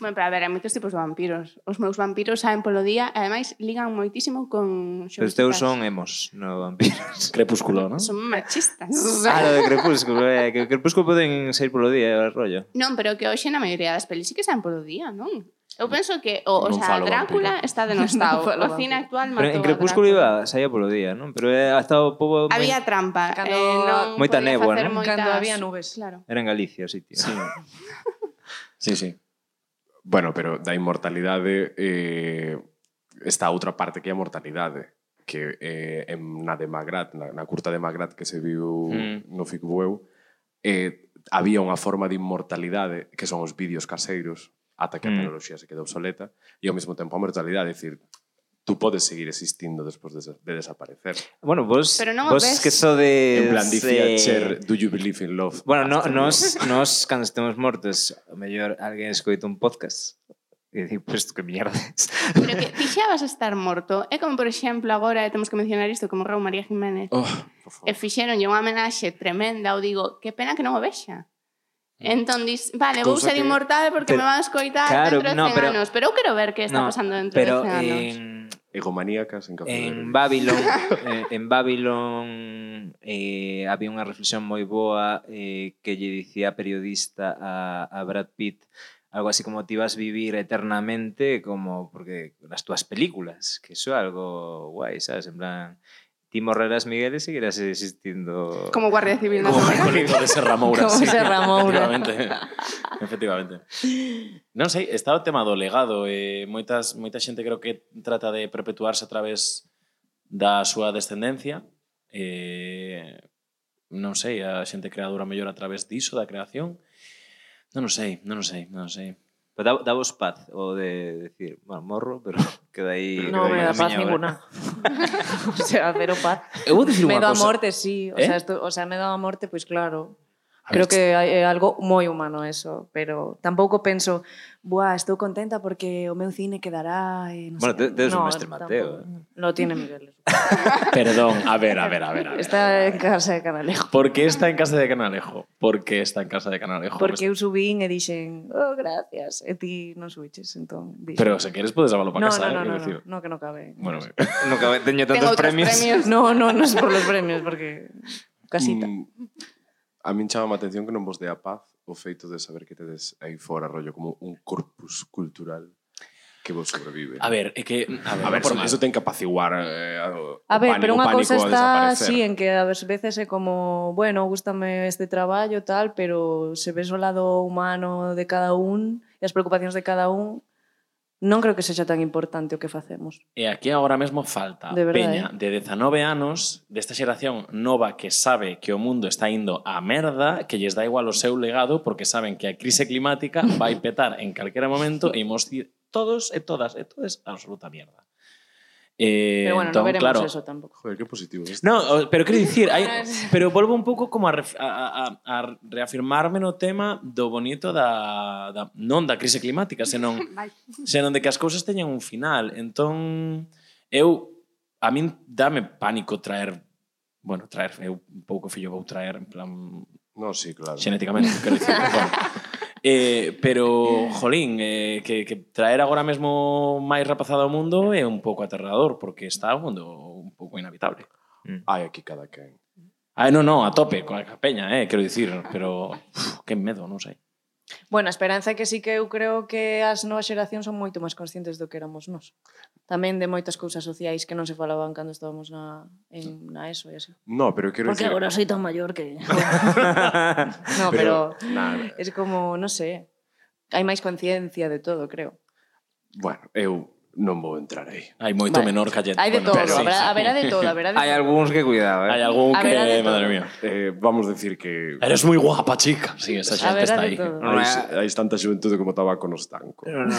bueno, pero a ver, hai moitos tipos de vampiros. Os meus vampiros saen polo día e ademais ligan moitísimo con Os teus son emos, no vampiros. Crepúsculo, ¿no? Son machistas. ah, lo de Crepúsculo, eh, que o Crepúsculo poden sair polo día, é rollo. Non, pero que hoxe na maioría das pelis sí que saen polo día, non? Eu penso que o, o non sea, Drácula vampiro. está denostado. No o cine actual matou Pero en Crepúsculo iba, saía polo día, non? Pero eh, hasta o pobo... Había moi... trampa. Cando... Eh, non moita nebua, non? Moitas... Cando había nubes. Claro. Era en Galicia o sitio. Sí. Sí, sí. Bueno, pero da inmortalidade eh, está outra parte que é a mortalidade que eh, en, na de Magrat, na, na curta de Magrat que se viu mm. no Ficbueu, eh, había unha forma de inmortalidade que son os vídeos caseiros ata que a mm. tecnoloxía se quedou obsoleta e ao mesmo tempo a mortalidade, é dicir, tú podes seguir existindo despois de, de desaparecer. Bueno, vos, Pero non vos ves. que so de... En plan, dicía. Cher, eh, do you believe in love? Bueno, no, nos, nos, cando estemos mortos, o mellor alguén escoita un podcast e dicir, pues, que mierdes. Pero que ti xa vas a estar morto. É como, por exemplo, agora, temos que mencionar isto, como Raúl María Jiménez. Oh, e fixeron unha homenaxe tremenda, ou digo, que pena que non o vexa. Entón dis, vale, vou ser que... inmortal porque pero, me van a escoitar claro, dentro de 100 no, pero, anos, pero eu quero ver que está no, pasando dentro pero de 100 anos. En, egomaníacas en café. En Babilón, eh, en Babilón eh, había unha reflexión moi boa eh, que lle dicía a periodista a, a Brad Pitt algo así como te ibas a vivir eternamente como porque las túas películas, que eso é algo guai, ¿sabes? En plan, ti morrerás Miguel e seguirás existindo como Guardia Civil como Marcolito de Serra Moura como sí, Serra Moura. Efectivamente, efectivamente. non sei, está o tema do legado e moitas, moita xente creo que trata de perpetuarse a través da súa descendencia e non sei, a xente creadora mellor a través diso, da creación. Non o sei, non o sei, non o sei. Pero da, da vos paz o de decir, bueno, morro, pero queda aí... No, me da paz ninguna. o sea, cero paz. Eu vou dicir unha cosa. Me da morte, sí. O, ¿Eh? sea, esto, o sea, me da morte, pois pues, claro. Creo que é eh, algo moi humano eso, pero tampouco penso, buah, estou contenta porque o meu cine quedará... E non bueno, te, tedes no, un mestre Mateo. Tampouco. ¿eh? No tiene niveles. Perdón, a ver, a ver, a ver. A ver está a ver, en casa de Canalejo. Por que está en casa de Canalejo? Por que está en casa de Canalejo? Porque eu subín e dixen, oh, gracias, e ti non subiches, entón... Dixen, pero se queres podes avalo para no, casa, no, eh, no, eh? No, no, no, no, que non cabe. Bueno, non cabe, teño tantos premios. premios. No, no, non é por los premios, porque... Mm. Casita. Mm, A min chama a atención que non vos dé a paz o feito de saber que tedes aí fora rollo como un corpus cultural que vos sobrevive. A ver, é que... Mm, a ver, a ver por eso, eso ten que apaciguar eh, o, A ver, pánico, pero unha cousa está así, en que a veces é como bueno, gustame este traballo, tal, pero se ves o lado humano de cada un e as preocupacións de cada un non creo que sexa tan importante o que facemos. E aquí agora mesmo falta de verdade, peña eh? de 19 anos desta xeración nova que sabe que o mundo está indo a merda, que lles dá igual o seu legado porque saben que a crise climática vai petar en calquera momento e imos ir todos e todas e todas a absoluta mierda. Eh, pero bueno, entón, no veremos claro, eso tampouco. Joder, que positivo. Este. No, pero quero dicir, hai, pero volvo un pouco como a, ref, a, a, a reafirmarme no tema do bonito da, da non da crise climática, senón senón de que as cousas teñan un final. Entón, eu a min dame pánico traer bueno, traer, eu un pouco fillo vou traer en plan No, sí, claro. Xenéticamente, quero dicir, bueno, Eh, pero, jolín, eh, que, que traer agora mesmo máis rapazada ao mundo é un pouco aterrador, porque está o mundo un pouco inhabitable. Mm. Hai aquí cada quen. Ah, non, non, a tope, coa peña, eh, quero dicir, pero uf, que medo, non sei. Bueno, a esperanza é que sí que eu creo que as novas xeracións son moito máis conscientes do que éramos nós. Tamén de moitas cousas sociais que non se falaban cando estábamos na, en, na ESO e así. No, pero quero Porque decir... agora soy tan maior que... no, pero, pero es como, non sei, sé, hai máis conciencia de todo, creo. Bueno, eu non vou entrar aí. Hai moito vale. menor callete. Hai de todo, bueno, haberá, sí, haberá de todo, haberá de Hai algúns que cuidado, eh. Hai algún que, madre mía. Eh, vamos decir que Eres moi guapa, chica. Sí, esa xente está aí. Non hai, eh. hai tanta xuventude como tabaco os tanco. No, no.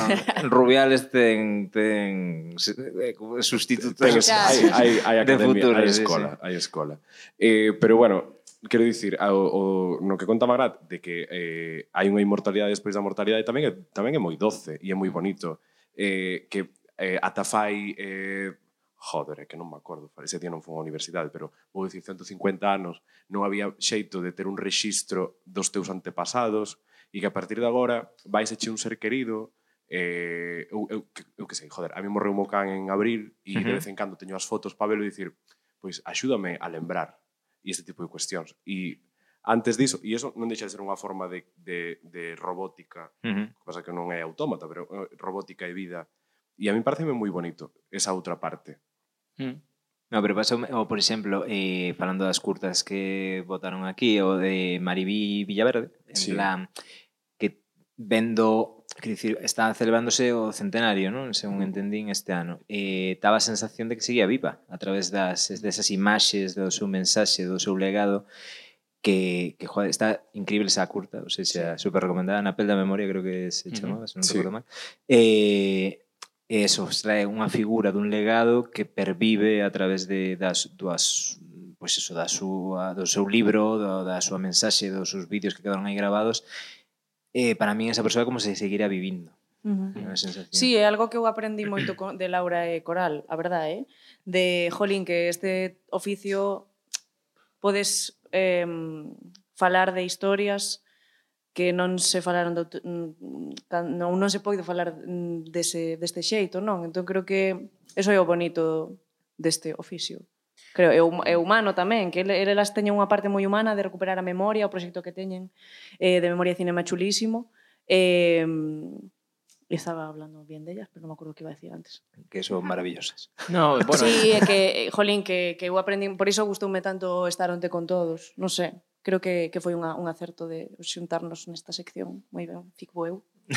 Rubiales ten ten eh, eh, sustitutos. Ten, hai, hai, hai academia, futuro, hai escola, sí, sí. hai escola. Eh, pero bueno, quero dicir, ah, o, o, no que conta Magrat de que eh, hai unha inmortalidade despois da mortalidade tamén é, tamén é moi doce e é moi bonito. Eh, que eh, ata fai... Eh, joder, é que non me acordo, ese día non fui á universidade, pero vou dicir 150 anos, non había xeito de ter un rexistro dos teus antepasados e que a partir de agora vais eche un ser querido, eh, eu, eu, eu que sei, joder, a mí morreu o meu can en abril e uh -huh. de vez en cando teño as fotos para velo e dicir, pois axúdame a lembrar e este tipo de cuestións. E antes diso, e iso non deixa de ser unha forma de, de, de robótica, uh -huh. cosa que non é autómata, pero eh, robótica e vida, E a mí parece moi bonito esa outra parte. Mm. No, pero pasou, ou, por exemplo, eh, falando das curtas que votaron aquí, o de Maribí Villaverde, en sí. plan, que vendo, que dicir, está celebrándose o centenario, non? según entendín este ano, e eh, estaba a sensación de que seguía viva a través das, desas imaxes, do seu mensaxe, do seu legado, que, que joder, está increíble esa curta, o sea, super recomendada, na pel da memoria creo que se chamaba, uh -huh. se non sí. recordo mal. Eh, e trae unha figura dun legado que pervive a través de, das, das, pois eso, da súa, do seu libro, do, da súa mensaxe, dos seus vídeos que quedaron aí grabados, eh, para min esa persoa como se seguira vivindo. Uh -huh. Sí, é algo que eu aprendi moito de Laura e Coral, a verdade, eh? de, jolín, que este oficio podes eh, falar de historias que non se falaron de, mm, non, non se pode falar mm, dese, deste xeito, non? Entón creo que eso é o bonito deste oficio. Creo, é, é humano tamén, que elas teñen unha parte moi humana de recuperar a memoria, o proxecto que teñen eh, de memoria cinema chulísimo. Eh, estaba hablando bien delas, pero non me acordo que iba a decir antes. Que son maravillosas. No, bueno. Sí, é que, jolín, que, que eu aprendi, por iso gustoume tanto estar onte con todos, non sei. Sé creo que, que foi unha, un acerto de xuntarnos nesta sección. Moi ben, fico eu.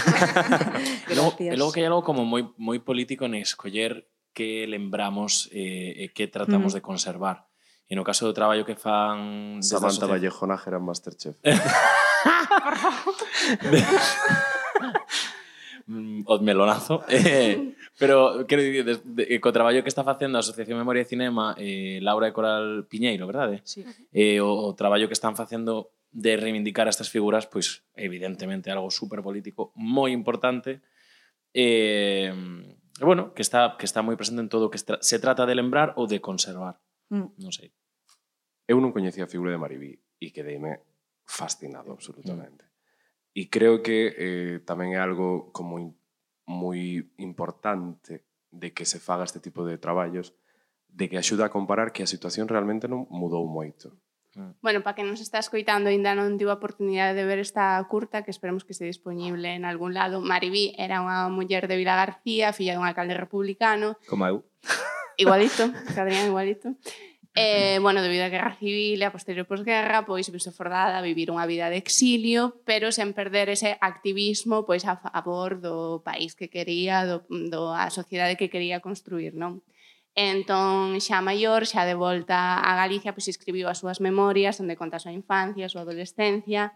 e, logo, e logo que hai algo como moi, moi político en escoller que lembramos eh, e que tratamos mm. de conservar. E no caso do traballo que fan... Samantha Vallejo na Gerán Masterchef. Mm, od melonazo. Eh, Pero quero dicir, de, de, co traballo que está facendo a Asociación Memoria e Cinema, eh, Laura e Coral Piñeiro, verdade? Sí. Eh, o, o traballo que están facendo de reivindicar a estas figuras, pois evidentemente algo super político moi importante. Eh, bueno, que está que está moi presente en todo o que se trata de lembrar ou de conservar. Mm. Non sei. Eu non coñecía a figura de Maribí e quedeime fascinado absolutamente. Mm. E creo que eh, tamén é algo como moi importante de que se faga este tipo de traballos de que axuda a comparar que a situación realmente non mudou moito. Hmm. Bueno, para que nos está escoitando ainda non tivo a oportunidade de ver esta curta que esperemos que se disponible en algún lado. Maribí era unha muller de Vila García, filla dun alcalde republicano. Como eu. Igualito, Adrián, igualito. E, eh, bueno, debido á guerra civil e a posterior posguerra, pois viuse fordada a vivir unha vida de exilio, pero sen perder ese activismo pois a favor do país que quería, do, do a sociedade que quería construir, non? Entón, xa maior, xa de volta a Galicia, pois escribiu as súas memorias, onde conta a súa infancia, a súa adolescencia,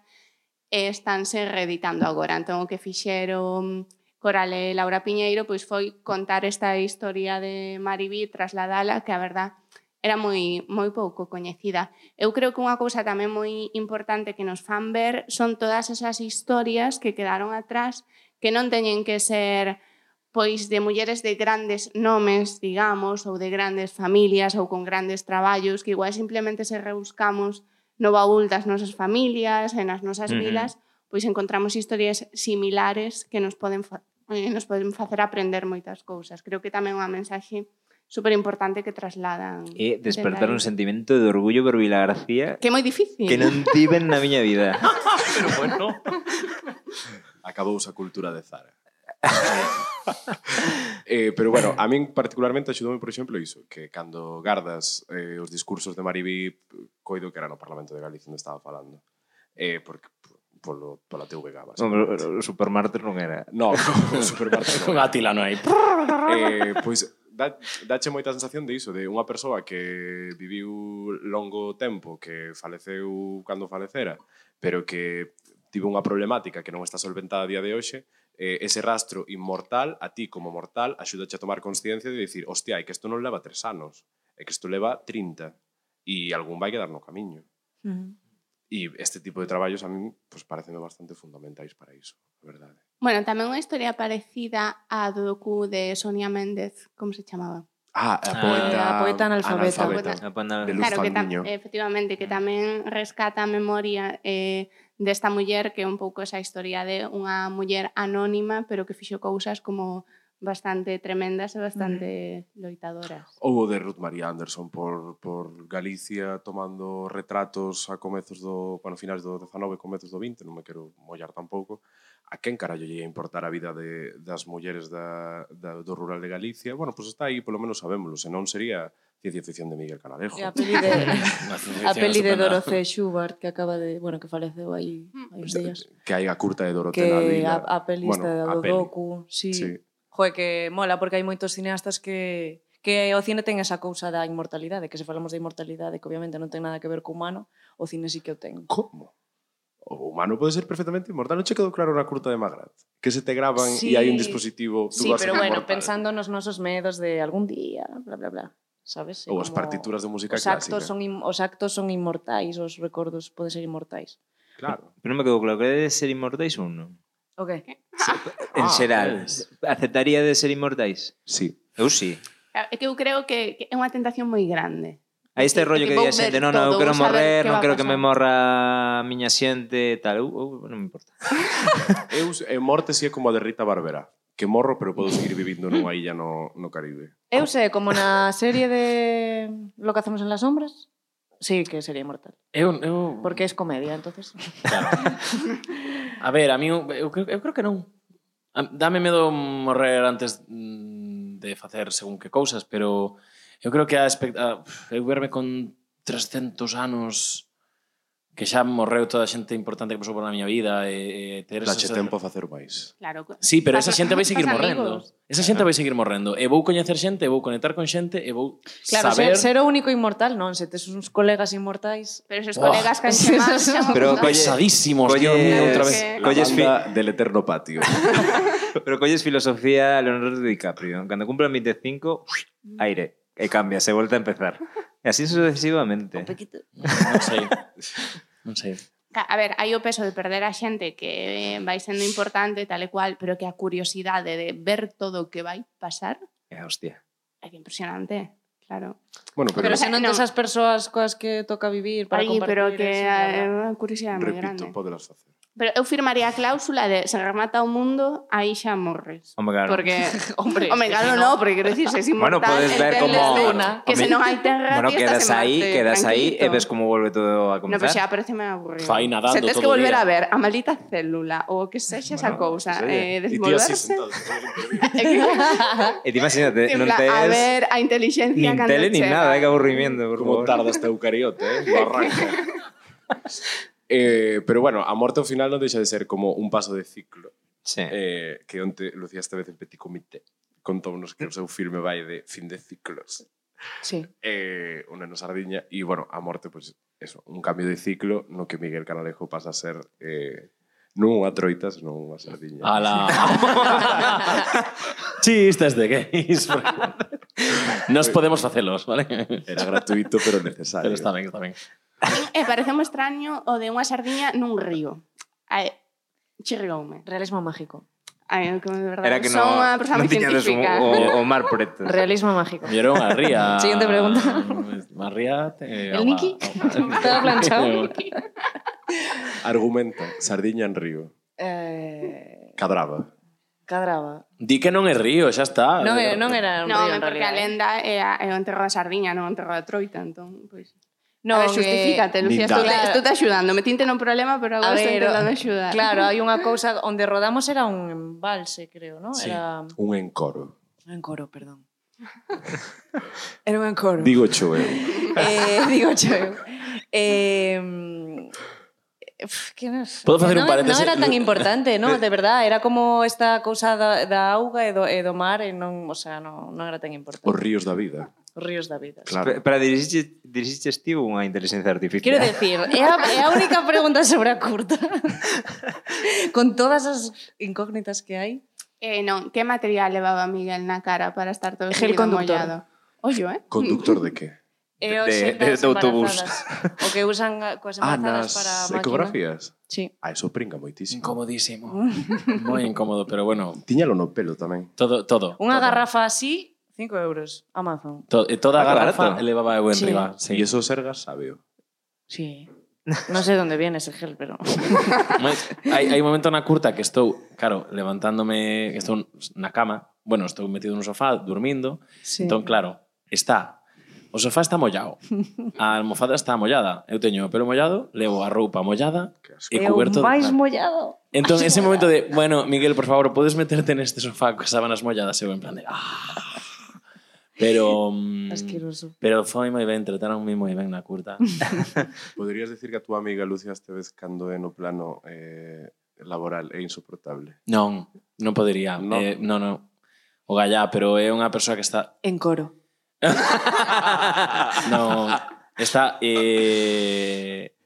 e estánse reeditando agora. Entón, o que fixeron Coral e Laura Piñeiro pois foi contar esta historia de Maribí, trasladala, que a verdad era moi, moi pouco coñecida. Eu creo que unha cousa tamén moi importante que nos fan ver son todas esas historias que quedaron atrás que non teñen que ser pois de mulleres de grandes nomes, digamos, ou de grandes familias ou con grandes traballos, que igual simplemente se rebuscamos no baúl das nosas familias, en as nosas uh -huh. vidas, pois encontramos historias similares que nos poden eh, nos poden facer aprender moitas cousas. Creo que tamén é unha mensaxe súper importante que trasladan. E despertar un sentimento de orgullo por Vila García. Que é moi difícil. Que non tiven na miña vida. Pero bueno. Acabouse a cultura de Zara. Eh, eh, pero bueno, a min particularmente axudoume, por exemplo, iso, que cando gardas eh, os discursos de Maribí coido que era no Parlamento de Galicia onde estaba falando. Eh, porque polo, pola TV Gaba. No, pero, o Supermartes non era. No, o Supermartes non era. Con Atila non hai. eh, pois, pues, da, dache moita sensación de iso, de unha persoa que viviu longo tempo, que faleceu cando falecera, pero que tivo unha problemática que non está solventada a día de hoxe, eh, ese rastro inmortal, a ti como mortal, axúdache a tomar consciencia de dicir, hostia, é que isto non leva tres anos, é que isto leva 30, e algún vai quedar no camiño. Uh -huh. E este tipo de traballos a mí pues, parecen bastante fundamentais para iso, a verdade. Bueno, tamén unha historia parecida á do docu de Sonia Méndez, como se chamaba? Ah, a ah, poeta, ah, a poeta analfabeta. analfabeta. A poeta, de Luz claro, que tam, efectivamente, que ah. tamén rescata a memoria eh, desta muller que é un pouco esa historia de unha muller anónima, pero que fixo cousas como bastante tremendas e bastante mm. loitadoras. Ou o de Ruth María Anderson por, por Galicia tomando retratos a comezos do, bueno, finais do 19, comezos do 20, non me quero mollar tampouco, a quen carallo lle importar a vida de, das mulleres da, da, do rural de Galicia? Bueno, pois pues está aí, polo menos sabémoslo, senón sería ciencia ficción de Miguel Canalejo. E a peli de, a peli de Dorothée Schubert que acaba de, bueno, que faleceu aí, mm. aí uns días. Que hai a curta de Dorotea que a, a peli bueno, está do docu, sí. sí. Joe, que mola, porque hai moitos cineastas que que o cine ten esa cousa da inmortalidade, que se falamos de inmortalidade, que obviamente non ten nada que ver co humano, o cine sí que o ten. Como? o humano pode ser perfectamente inmortal. Non che quedou claro na curta de Magrat? Que se te graban sí. e hai un dispositivo... Tú sí, vas pero bueno, mortal. pensando nos nosos medos de algún día, bla, bla, bla. Sabes? Ou as partituras de música os clásica. Actos son os actos son inmortais, os recordos poden ser inmortais. Claro. Pero non me quedou claro, que de ser inmortais ou non? O okay. que? En ah, xeral, ah, aceptaría de ser inmortais? Sí. Eu sí. É que eu creo que, que é unha tentación moi grande Aí este rollo que, que di a xente, non, non, eu quero morrer, non quero que me morra a miña xente, tal, eu, eu non me importa. eu, eu eh, morte si é como a de Rita Barbera, que morro pero podo seguir vivindo nunha illa no, no Caribe. Eu sei, como na serie de Lo que hacemos en las sombras, sí que sería mortal. Eu, eu... Porque es comedia, entonces. Claro. a ver, a mí eu, eu, eu creo que non. Dame medo morrer antes mm, de facer según que cousas, pero Eu creo que a, expect... a eu verme con 300 anos que xa morreu toda a xente importante que pasou por na miña vida e, e ter esa... Tempo a facer máis. Claro. Sí, pero esa xente vai seguir morrendo. Amigos. Esa xente vai seguir morrendo. E vou coñecer xente, e vou conectar con xente, e vou claro, saber... Claro, ser, ser o único inmortal, non? Se tes uns colegas inmortais... Pero esos oh. colegas que xe máis... Pero pesadísimos, colle, Dios outra vez. Que... Colles fi... del eterno patio. pero colles filosofía Leonardo DiCaprio. Cando cumplan 25, mm. aire e cambia, se volta a empezar. E así sucesivamente. Un poquito. Non sei. Non sei. A ver, hai o peso de perder a xente que vai sendo importante, tal e cual, pero que a curiosidade de ver todo o que vai pasar... É, hostia. É que impresionante claro. Bueno, pero, pero se non no. esas persoas coas que toca vivir para Ahí, compartir. pero que a curiosidade moi grande. Repito, podelas facer. Pero eu firmaría a cláusula de se remata o mundo, aí xa morres. Home, claro. Porque, hombre, home, claro, no, no porque quero dicir, se inmortal, bueno, podes ver como que se non hai terra, bueno, quedas aí, quedas aí e ves como volve todo a comenzar. No, pero xa parece me aburrido. Fai nadando se tes que volver día. a ver a maldita célula ou que sexa esa bueno, cousa, eh, desmoverse. E ti imagínate, non tes... A ver, a inteligencia... Nin tele, nin nada, eh, que aburrimiento, por Como tarda este eucariote, eh? Barranco. Eh, pero bueno, a morte ao final non deixa de ser como un paso de ciclo. Sí. Eh, que onte Lucía esta vez en Petit Comité contounos que o seu filme vai de fin de ciclos. Sí. Eh, unha no sardiña e bueno, a morte pois pues, eso, un cambio de ciclo no que Miguel Canalejo pasa a ser eh, non unha troita, senón unha sardiña. Ala. Chistes de gays. Nos podemos facelos, vale? Era gratuito, pero necesario. Pero está ben, está ben. Eh, e moi extraño o de unha sardiña nun río. Ai, chirrioume. Realismo mágico. Ai, como de verdade, Era que no, son unha persona no tiñades o, o, o mar preto. Realismo mágico. E era unha ría. Siguiente pregunta. Unha ría... Te... El Niki? Todo planchado. Argumenta. Sardiña en río. Eh... Cadraba. Cadraba. Di que non é río, xa está. Non, é, non era un no, río, en porque realidad. a lenda é, a- é o enterro da sardiña, non o enterro da troita, entón, pois... No, a ver, justifícate, Lucía, estou, claro. estou te axudando, metínte non problema, pero ah, agora estou intentando axudar. Claro, hai unha cousa onde rodamos era un embalse, creo, ¿no? Sí, era un encoro. Un encoro, perdón. era un encoro. Digo cho eu. eh, digo cho. Eh, Podo facer no, un paréntesis? Non era tan importante, non, de verdad, era como esta cousa da, da auga e do, e do mar e non, o sea, non, non era tan importante. Os ríos da vida. Os ríos da vida. Claro. Pero, pero dirixiches, dirixiste ti unha inteligencia artificial. Quero decir, é a, é a única pregunta sobre a curta. Con todas as incógnitas que hai. Eh, non, que material levaba Miguel na cara para estar todo Gel conductor. mollado? Ollo, eh? Conductor de que? E de, de, de autobús. O que usan coas ah, embarazadas ah, nas para máquina. ecografías? Sí. Ah, eso pringa moitísimo. Incomodísimo. Moi incómodo, pero bueno. Tiñalo no pelo tamén. Todo, todo. Unha todo. garrafa así, 5 euros, Amazon. To e toda a garrafa barato. elevaba eu en sí. riba. Sí. E eso Sergas sabio. Sí. Non sei sé onde viene ese gel, pero... Mas, hai, hai un momento na curta que estou, claro, levantándome, estou na cama, bueno, estou metido no sofá, dormindo, sí. entón, claro, está O sofá está mollado. A almofada está mollada. Eu teño o pelo mollado, levo a roupa mollada e coberto... É o máis mollado. Entón, ese momento de, bueno, Miguel, por favor, podes meterte neste sofá con sábanas molladas? Eu en plan de... Ah. Pero... Mm, Asqueroso. Pero foi moi ben, trataronme moi ben na curta. Poderías decir que a túa amiga Lucia Esteves cando é no plano eh, laboral é insoportable? Non, non podería. No. eh, non, non. O gallá, pero é unha persoa que está... En coro. no, está eh,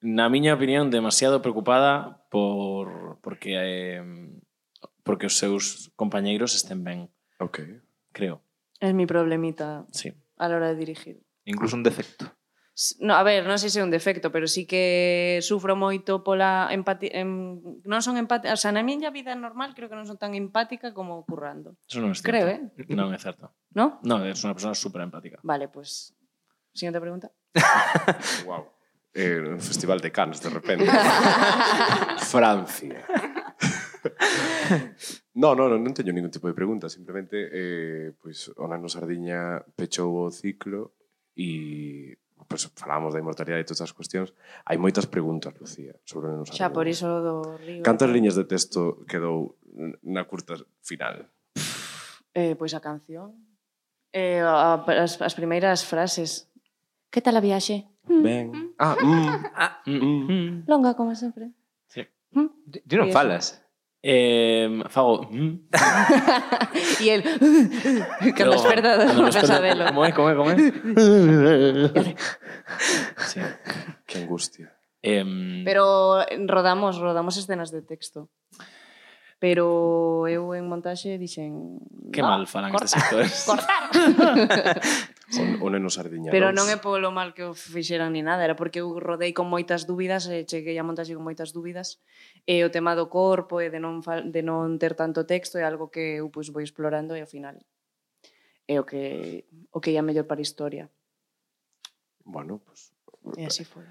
na miña opinión demasiado preocupada por porque eh, porque os seus compañeiros estén ben. Ok. Creo. Es mi problemita sí. a la hora de dirigir. Incluso un defecto. No, a ver, non sei se é un defecto, pero sí que sufro moito pola empatía. Em, non son empática, o sea, na miña vida normal creo que non son tan empática como currando. Eso non é certo. Creo, eh? Non é certo. No? Non, é unha persona super empática. Vale. Pues, siguiente pregunta. wow. Eh, un festival de Cannes, de repente. Francia. No, no, no, non teño ningún tipo de pregunta, simplemente eh, pois, pues, o Nano Sardiña pechou o ciclo e pues, falamos da inmortalidade e todas as cuestións, hai moitas preguntas, Lucía, sobre nos Xa, por iso do río. Cantas liñas de texto quedou na curta final? Eh, pois a canción. Eh, a, as, as primeiras frases. Que tal a viaxe? Mm. Ben. Ah, mm. ah, mm, mm. mm. Longa, como sempre. Sí. Mm? Ti non falas. Eh, Fago. Mm. y él. Carlos Ferdado, Casabelo. Come, come, come. sí, qué angustia. Eh, Pero rodamos, rodamos escenas de texto. Pero eu en montaxe dixen... Que no, mal falan corta, estes sectores. Cortar! o, o neno sardiña. Pero non é polo mal que o fixeran ni nada, era porque eu rodei con moitas dúbidas, e cheguei a montaxe con moitas dúbidas, e o tema do corpo e de non, de non ter tanto texto é algo que eu pois, vou explorando e ao final é o que o que ia mellor para a historia. Bueno, pues, e así foi.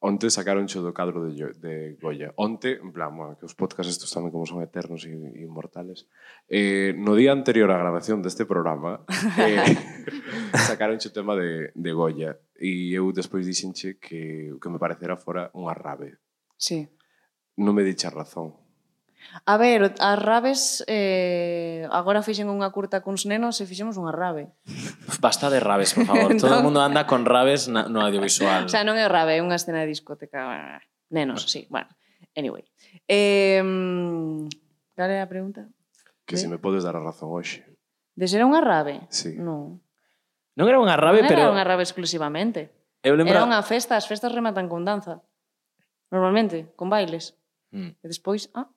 Onte sacaronche do cadro de, de Goya. Onte, en plan, bueno, que os podcasts estos tamén como son eternos e, e inmortales. Eh, no día anterior á grabación deste programa, eh, sacaron xo tema de, de Goya. E eu despois dixenche que o que me parecera fora unha rave. Sí. Non me dicha razón. A ver, as rabes eh, agora fixen unha curta cuns nenos e fixemos unha rabe. Basta de rabes, por favor. Todo o mundo anda con rabes na, no audiovisual. o sea, non é rabe, é unha escena de discoteca. Ah, nenos, sí, bueno. Anyway. Eh, cal é a pregunta? Que de... ¿Eh? se me podes dar a razón hoxe. De ser unha rabe? Sí. Non. Non era unha rabe, non pero... Non era unha rabe exclusivamente. Eu lembro... Era unha festa, as festas rematan con danza. Normalmente, con bailes. Mm. E despois, ah,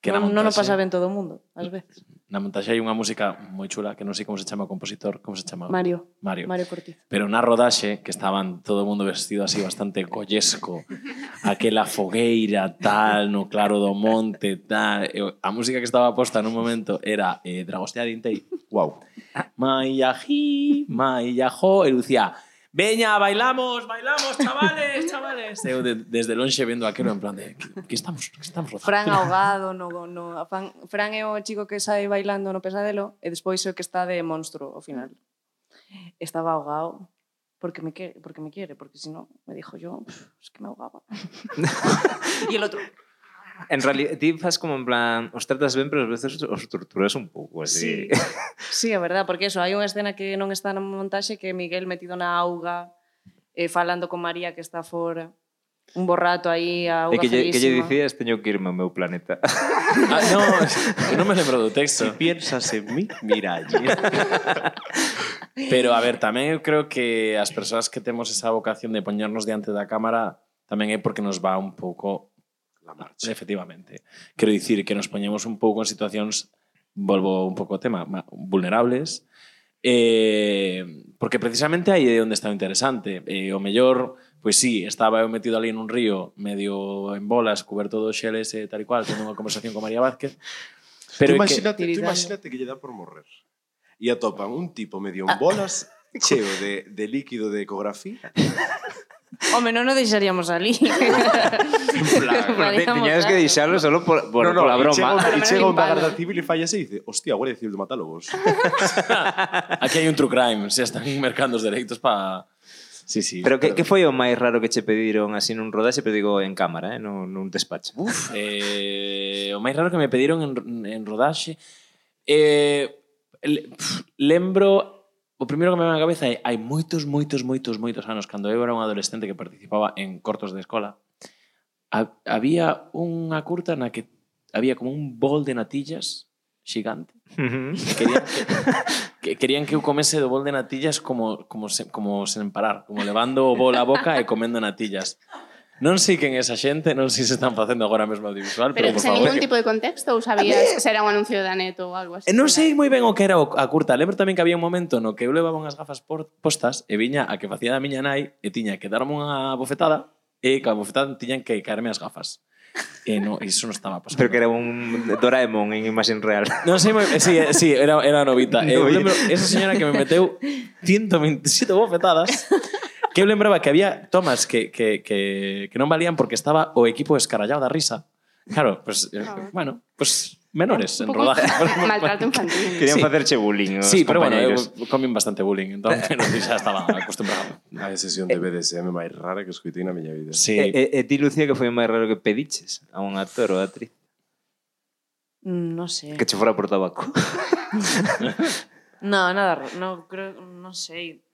que non, non o pasa ben todo o mundo, ás veces. Na montaxe hai unha música moi chula que non sei como se chama o compositor, como se chama? Mario. Mario. Mario Cortiz. Pero na rodaxe, que estaban todo o mundo vestido así bastante collesco, aquela fogueira tal, no claro do monte tal, a música que estaba posta nun momento era eh, Dragostea Dintei, wow. Ah. Maiají, maiajó, e Lucía, veña, bailamos, bailamos, chavales, chavales. Eu de, desde lonxe vendo aquilo en plan de, que estamos, que estamos rozando. Fran ahogado, no, no, Fran, Fran é o chico que sai bailando no pesadelo e despois o que está de monstruo ao final. Estaba ahogado, porque me quiere, porque me quiere, porque si no, me dijo yo, es que me ahogaba. y el otro, en realidad, ti faz como en plan, os tratas ben, pero ás veces os torturas un pouco, así. Sí, sí é verdad, porque eso, hai unha escena que non está na montaxe que Miguel metido na auga eh, falando con María que está fora. Un borrato aí a auga e que lle, que lle dicías teño que irme ao meu planeta ah, no, non me lembro do texto. Si piensas en mí, mira allí. Pero a ver, tamén eu creo que as persoas que temos esa vocación de poñernos diante da cámara tamén é porque nos va un pouco la marcha. Efectivamente. Quero dicir que nos poñemos un pouco en situacións, volvo un pouco ao tema, vulnerables, eh, porque precisamente aí é onde está o interesante. Eh, o mellor, pois sí, estaba eu metido ali en un río, medio en bolas, cuberto do xeles e tal e cual, tendo unha conversación con María Vázquez, Pero tú imagínate, que, tú imagínate que lle dá por morrer. E atopan un tipo medio en ah. bolas cheo de, de líquido de ecografía Home, non o deixaríamos ali. Tiñades que deixarlo solo por, por, no, no, pola broma. E chega un da Garda Civil e falla e dice hostia, a Guardia Civil de matálogos. Aquí hai un true crime, se están mercando os dereitos para... Sí, sí. Pero que, que foi o máis raro que che pediron así nun rodaxe, pero digo en cámara, eh? non, nun despacho? Uf, eh, o máis raro que me pediron en, en rodaxe... Eh, le, pff, lembro o primeiro que me vem a cabeza é hai moitos, moitos, moitos, moitos anos cando eu era un adolescente que participaba en cortos de escola ha, había unha curta na que había como un bol de natillas xigante uh -huh. querían, que, querían que eu comese do bol de natillas como, como, se, como sen parar como levando o bol á boca e comendo natillas Non sei quen esa xente, non sei se están facendo agora mesmo audiovisual, pero, pero por sen favor... ningún tipo de contexto ou sabías se era un anuncio da Neto ou algo así? E non sei moi ben o que era a curta. Lembro tamén que había un momento no que eu levaba unhas gafas por, postas e viña a que facía da miña nai e tiña que darme unha bofetada e coa bofetada tiñan que caerme as gafas. E no, iso non estaba pasando. Pero que era un Doraemon en imaxen real. Non sei moi... Sí, eh, sí, era, era novita. Eh, novita. Eh, lembro, esa señora que me meteu 127 bofetadas que eu lembraba que había tomas que, que, que, que non valían porque estaba o equipo escarallado da risa. Claro, pues, eh, claro. Eh, bueno, pues menores en rodaje. Maltrato infantil. Querían sí. facerche bullying os Sí, pero bueno, eu comín bastante bullying, entón non xa estaba acostumbrado. A sesión de BDSM máis rara que escutei na miña vida. Sí. E, e, e ti, Lucía, que foi o máis raro que pediches a un actor ou actriz? Mm, no sé. Que che fora por tabaco. no, nada, no creo, non sei. Sé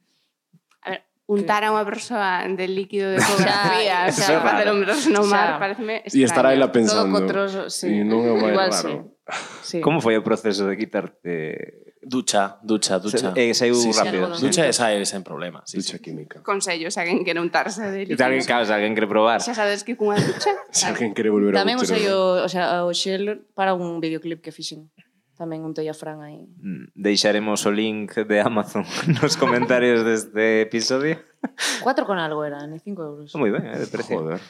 untar a unha persoa de líquido de ecografía, xa, xa, xa no un brosonomar, pareceme extraño. E estará aí la pensando. Todo cotroso, sí. E non é moi Igual, raro. Sí. Como foi o proceso de quitarte Ducha, ducha, ducha. Eh, e saiu sí, rápido. Sí, ducha e sae sen problema. Sí, ducha sí. química. Consellos, alguén quere untarse de líquido. Alguén, claro, alguén quere probar. Xa sabes que cunha ducha... Se alguén quere volver a ducha. Tamén usei o, o, sea, o xel para un videoclip que fixen tamén un Toyafran aí. Mm, deixaremos o link de Amazon nos comentarios deste episodio. 4 con algo eran, e 5 euros. Moi ben, é de precio. Joder.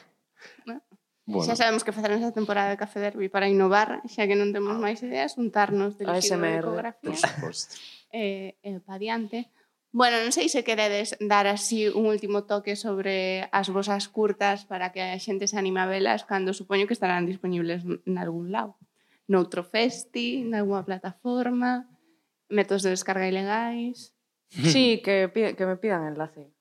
Bueno. Xa sabemos que facer nesta temporada de Café Derby para innovar, xa que non temos máis ideas, untarnos de giro de ecografía. Eh, eh, pa diante. Bueno, non sei se queredes dar así un último toque sobre as vosas curtas para que a xente se anime a velas cando supoño que estarán disponibles en algún lado noutro festi, nalgúna plataforma, métodos de descarga ilegais. Sí, que, que me pidan enlace.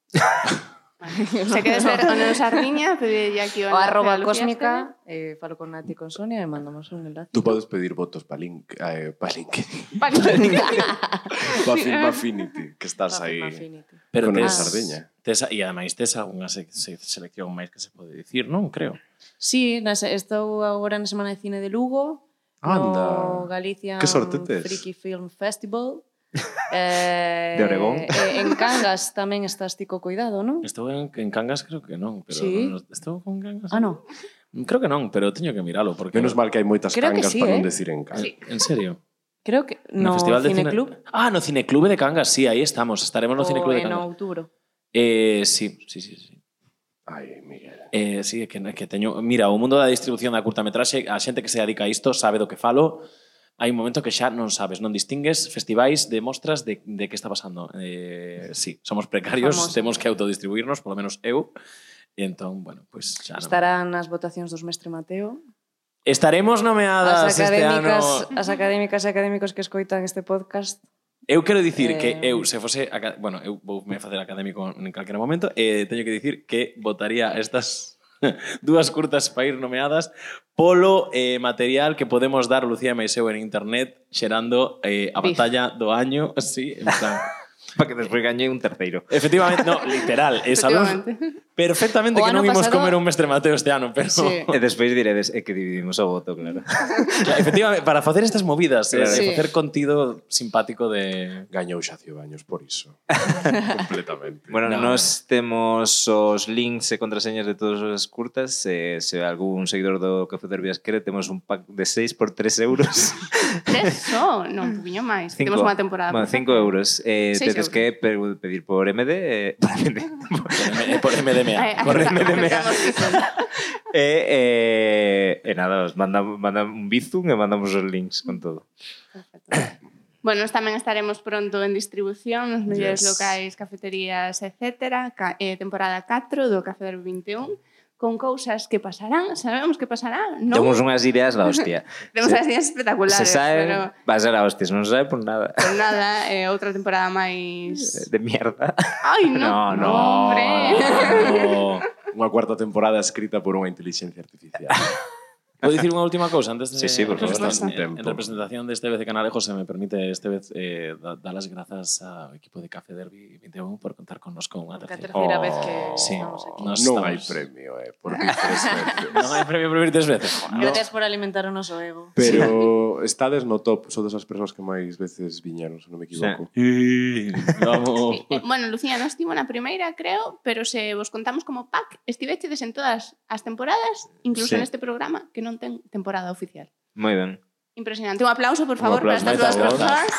Vale. Se queres ver con os Sardiña, pedille aquí o, o arroba cósmica, eh, falo con Nati con Sonia e mandamos un enlace. Tú podes pedir votos para link, eh, pa link. Pa link. pa eh. Finity, que estás aí. Pero con tes, Sardiña. Tes, e ademais tes algunha se, se, selección máis que se pode dicir, non? Creo. Sí, nas, estou agora na Semana de Cine de Lugo, Anda. no Galicia Freaky Film Festival. Eh, de Oregón. Eh, en Cangas tamén estás tico cuidado, non? Estou en, en Cangas creo que non, pero sí? no, estou con Cangas. Ah, non. Creo que non, pero teño que miralo porque menos mal que hai moitas creo Cangas sí, para eh? non decir en Cangas. Sí. En serio. Creo que no, no Festival de Cineclub. Ah, no Cineclub de Cangas, sí, aí estamos, estaremos no o Cineclub oh, de Cangas. En outubro. Eh, sí, sí, sí, sí. Ai, Miguel. Eh, sí, que, que teño... Mira, o mundo da distribución da curtametraxe, a xente que se dedica a isto sabe do que falo, hai un momento que xa non sabes, non distingues festivais de mostras de, de que está pasando. Eh, sí, somos precarios, Vamos. temos que autodistribuirnos, polo menos eu, e entón, bueno, pues xa non... Estarán as votacións dos Mestre Mateo? Estaremos nomeadas as este ano. As académicas e académicos que escoitan este podcast Eu quero dicir eh... que eu, se fose... Bueno, eu vou me facer académico en calquera momento e eh, teño que dicir que votaría estas dúas curtas para ir nomeadas polo eh, material que podemos dar Lucía Maiseu en internet xerando eh, a Bif. batalla do año. Sí, en plan... para que despois gañe un terceiro. Efectivamente, no, literal, e sabemos perfectamente o que non imos pasado... comer un mestre Mateo este ano, pero sí. e despois diredes é que dividimos o voto, claro. claro efectivamente, para facer estas movidas, claro, eh, sí. facer contido simpático de gañou Xacio Baños por iso. Completamente. Bueno, no. nos temos os links e contraseñas de todas as curtas, se, se algún seguidor do Café de quere, temos un pack de 6 por 3 euros. 3 só? Non, un poquinho máis. Temos unha temporada. Bueno, 5 euros. Eh, te, Tienes que pedir por MD. Eh, por, MD por, MDMA. por MDMA. e, eh, e nada, os manda, manda un bizum e mandamos os links con todo. Bueno, Bueno, tamén estaremos pronto en distribución nos mellores yes. locais, cafeterías, etc. Ca eh, temporada 4 do Café del 21 con cousas que pasarán, sabemos que pasarán, non? Temos unhas ideas da hostia. Temos unhas ideas espectaculares, se sabe, pero... va a ser a hostia, non se sabe por pois nada. Por nada, eh, outra temporada máis... Eh, de mierda. Ai, no, no, no, hombre. No, no. Unha cuarta temporada escrita por unha inteligencia artificial. Vou dicir unha última cousa antes de... Sí, sí, por favor, en, tempo. en representación deste de BC Canalejo, se me permite este vez eh, dar da as grazas ao equipo de Café Derby 21 por contar connosco unha terceira. A terceira oh, vez que oh, sí, estamos aquí. Non estamos... hai premio, eh, por vir tres veces. non hai premio por vir tres veces. No. Gracias por alimentar o noso ego. Pero estades no top, sodes as persoas que máis veces viñeron, se non me equivoco. Sí. Vamos. Sí. Bueno, Lucía, non estivo na primeira, creo, pero se vos contamos como pack, estivechedes en todas as temporadas, incluso sí. neste programa, que non ten temporada oficial. Moi ben. Impresionante. Un aplauso, por favor, aplauso, para estas dúas persoas.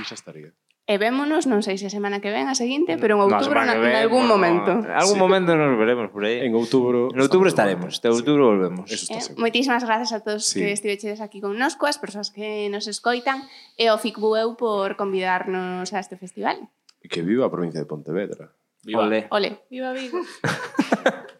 E xa estaría. E vémonos, non sei se a semana que ven, a seguinte, pero en outubro, no, en algún bueno, momento. En algún sí. momento nos veremos por aí. En outubro. En outubro estaremos, de outubro sí. volvemos. Eh, moitísimas grazas a todos sí. que estivechedes aquí con nosco, as persoas que nos escoitan, e ao FICBUEU por convidarnos a este festival. E que viva a provincia de Pontevedra. Viva. Viva Vigo.